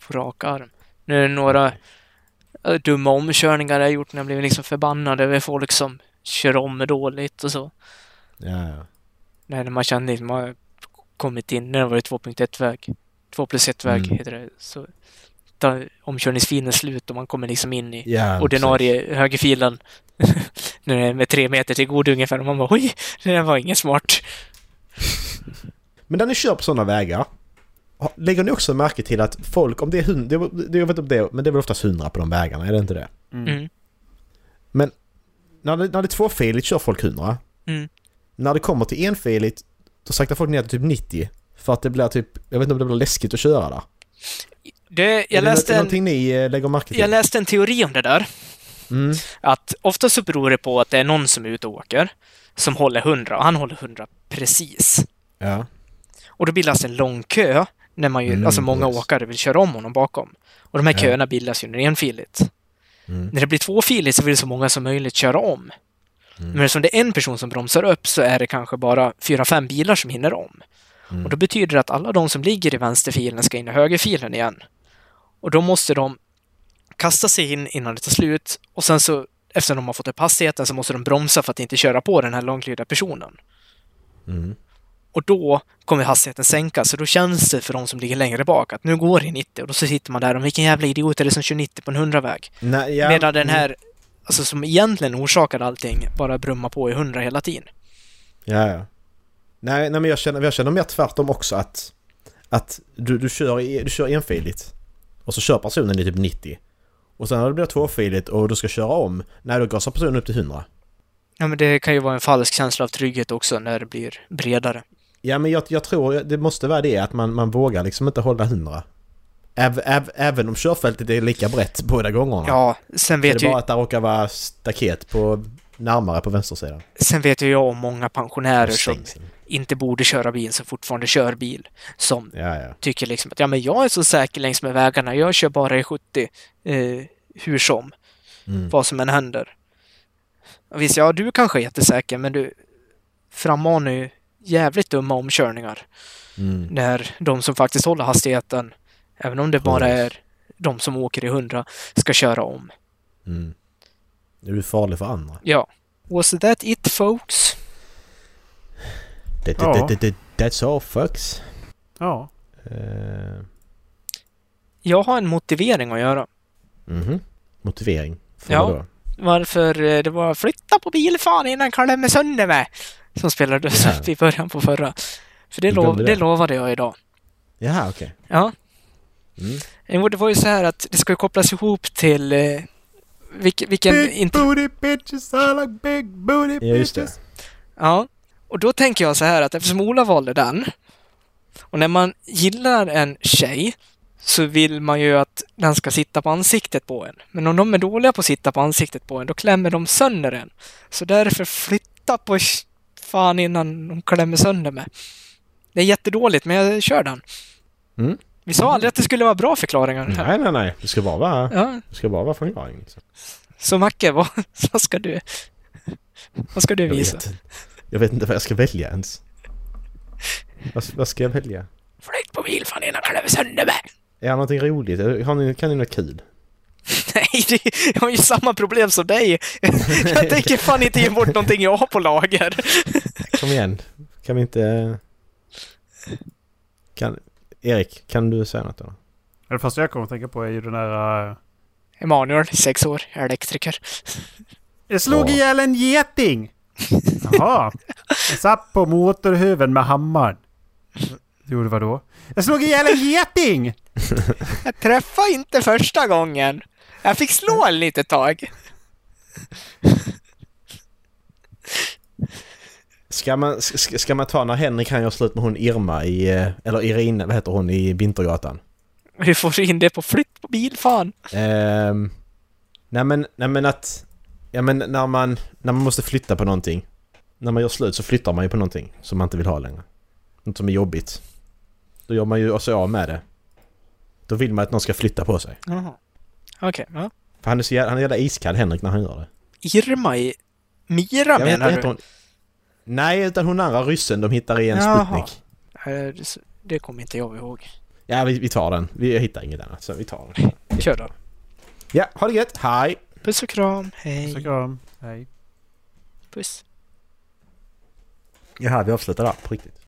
på rak arm. Nu är det några eh, dumma omkörningar jag gjort när jag blivit liksom förbannad över folk som kör om dåligt och så. Ja, ja. När man känner att man har kommit in, när det var 2.1-väg. 2 plus 1-väg Mm. heter det. Så tar omkörningsfilen slut och man kommer liksom in i ja ordinarie högerfilen. <laughs> när det är med tre meter till god ungefär och man bara oj, det där var inget smart. <laughs> Men när ni kör på sådana vägar, lägger ni också märke till att folk, om det är hund, det, det, jag vet inte om det, är- men det är väl oftast hundra på de vägarna, är det inte det? Mm. När det, när det är tvåfiligt kör folk 100. Mm. När det kommer till enfiligt, då saktar folk ner till typ 90. För att det blir typ, jag vet inte om det blir läskigt att köra där. Det, jag, läste en, ni eh, lägger märke till? jag läste en teori om det där. Mm. Att ofta så beror det på att det är någon som är ute och åker som håller 100 och han håller 100 precis. Ja. Och då bildas en lång kö när man ju, Mm, alltså många precis. åkare vill köra om honom bakom. Och de här Ja. köerna bildas ju när det är enfiligt. Mm. När det blir tvåfiligt så vill så många som möjligt köra om. Mm. Men eftersom det är en person som bromsar upp så är det kanske bara fyra, fem bilar som hinner om. Mm. Och då betyder det att alla de som ligger i vänsterfilen ska in i högerfilen igen. Och då måste de kasta sig in innan det tar slut och sen så eftersom de har fått upp hastigheten så måste de bromsa för att inte köra på den här långlydda personen. Mm. Och då kommer hastigheten sänkas, så då känns det för de som ligger längre bak att nu går det i 90 och då så sitter man där och vilken jävla idiot är det som kör 90 på en 100-väg? Nej, ja, Medan den mm. här, alltså som egentligen orsakar allting, bara brummar på i 100 hela tiden. Ja, ja. Nej, nej men jag känner, jag känner mer tvärtom också att, att du, du, kör, du kör enfiligt och så kör personen i typ 90. Och sen när det blir tvåfiligt och du ska köra om, nej då gasar personen upp till 100. Ja, men det kan ju vara en falsk känsla av trygghet också när det blir bredare. Ja men jag, jag tror det måste vara det att man, man vågar liksom inte hålla 100. Äv, äv, även om körfältet är lika brett båda gångerna. Ja, sen Så det vet, är ju, bara att det råkar vara staket på närmare på vänstersidan. sen vet ju jag om många pensionärer som inte borde köra bil, som fortfarande kör bil, som Ja, ja. tycker liksom att ja, men jag är så säker längs med vägarna, jag kör bara i 70, eh, hur som, Mm. vad som än händer. Och visst, ja, du kanske är jättesäker, men du frammanar ju jävligt dumma omkörningar Mm. när de som faktiskt håller hastigheten, även om det bara är de som åker i 100, ska köra om. Mm. Är du farlig för andra. Ja. Was that it folks? Det, det, Ja. det, det, that's all folks. Ja. Uh, Jag har en motivering att göra. mhm. Motivering. För Ja. vadå? Varför eh, det var flytta på bilfan innan klämmer sönder mig. Som spelades Ja. upp <laughs> i början på förra. För det, lov, det det. lovade jag idag. Jaha, okej. Ja. Mm. Det var ju så här att det ska ju kopplas ihop till eh, vilken, vilken Big inte, booty bitches, I like big booty Ja, just det. bitches. Ja, och då tänker jag så här att eftersom Ola valde den och när man gillar en tjej så vill man ju att den ska sitta på ansiktet på en. Men om de är dåliga på att sitta på ansiktet på en, då klämmer de sönder en. Så därför flytta på fan innan de klämmer sönder mig. Det är jättedåligt, men jag kör den. Mm. Vi sa aldrig att det skulle vara bra förklaringar. Nej, nej, nej. Det ska bara vara, Ja, det ska bara vara förklaring. Så. så Macke, vad, vad ska du... Vad ska du Jag visa? vet, jag vet inte vad jag ska välja ens. Vad, vad ska jag välja? Flytt på bilfan innan de klämmer sönder! Är det någonting roligt? Har ni, kan ni något kul? <laughs> Nej, det, jag har ju samma problem som dig. <laughs> Jag tänker fan inte ge bort någonting jag har på lager. Kom igen. Kan vi inte... Kan... Erik, kan du säga något då? Det första jag kommer att tänka på är ju den där... Uh, Emanuel, sex år, elektriker. <laughs> jag slog Ja. ihjäl en geting! Jaha. Jag satt på motorhuven med hammaren. Du gjorde vad då? Jag slog ihjäl en geting! <laughs> Jag träffade inte första gången. Jag fick slå en litet tag. <laughs> Ska man, ska, ska man ta när Henrik han gör slut med hon Irma i... eh, Eller Irene, vad heter hon, i Vintergatan? Vi får in det på flytt på bil, fan. Ehm, nej men, nej men att... Ja men när man, när man måste flytta på någonting. När man gör slut så flyttar man ju på någonting som man inte vill ha längre. Något som är jobbigt. Då gör man ju sig av med det. Då vill man att någon ska flytta på sig. Jaha. Okej, ja. För han är så jävla, han är jävla iskall Henrik när han gör det. Irma i... Mira menar du? hon? Nej, utan hon andra ryssen de hittar i en Jaha. Sputnik. Det- kommer inte jag ihåg. Ja, vi, vi tar den. Vi hittar inget annat, så vi tar den. <laughs> Kör då. Ja, ha det gött. Hej! Puss och kram. Hej. Så kram. Hej. Puss. Jaha, vi avslutar där på riktigt.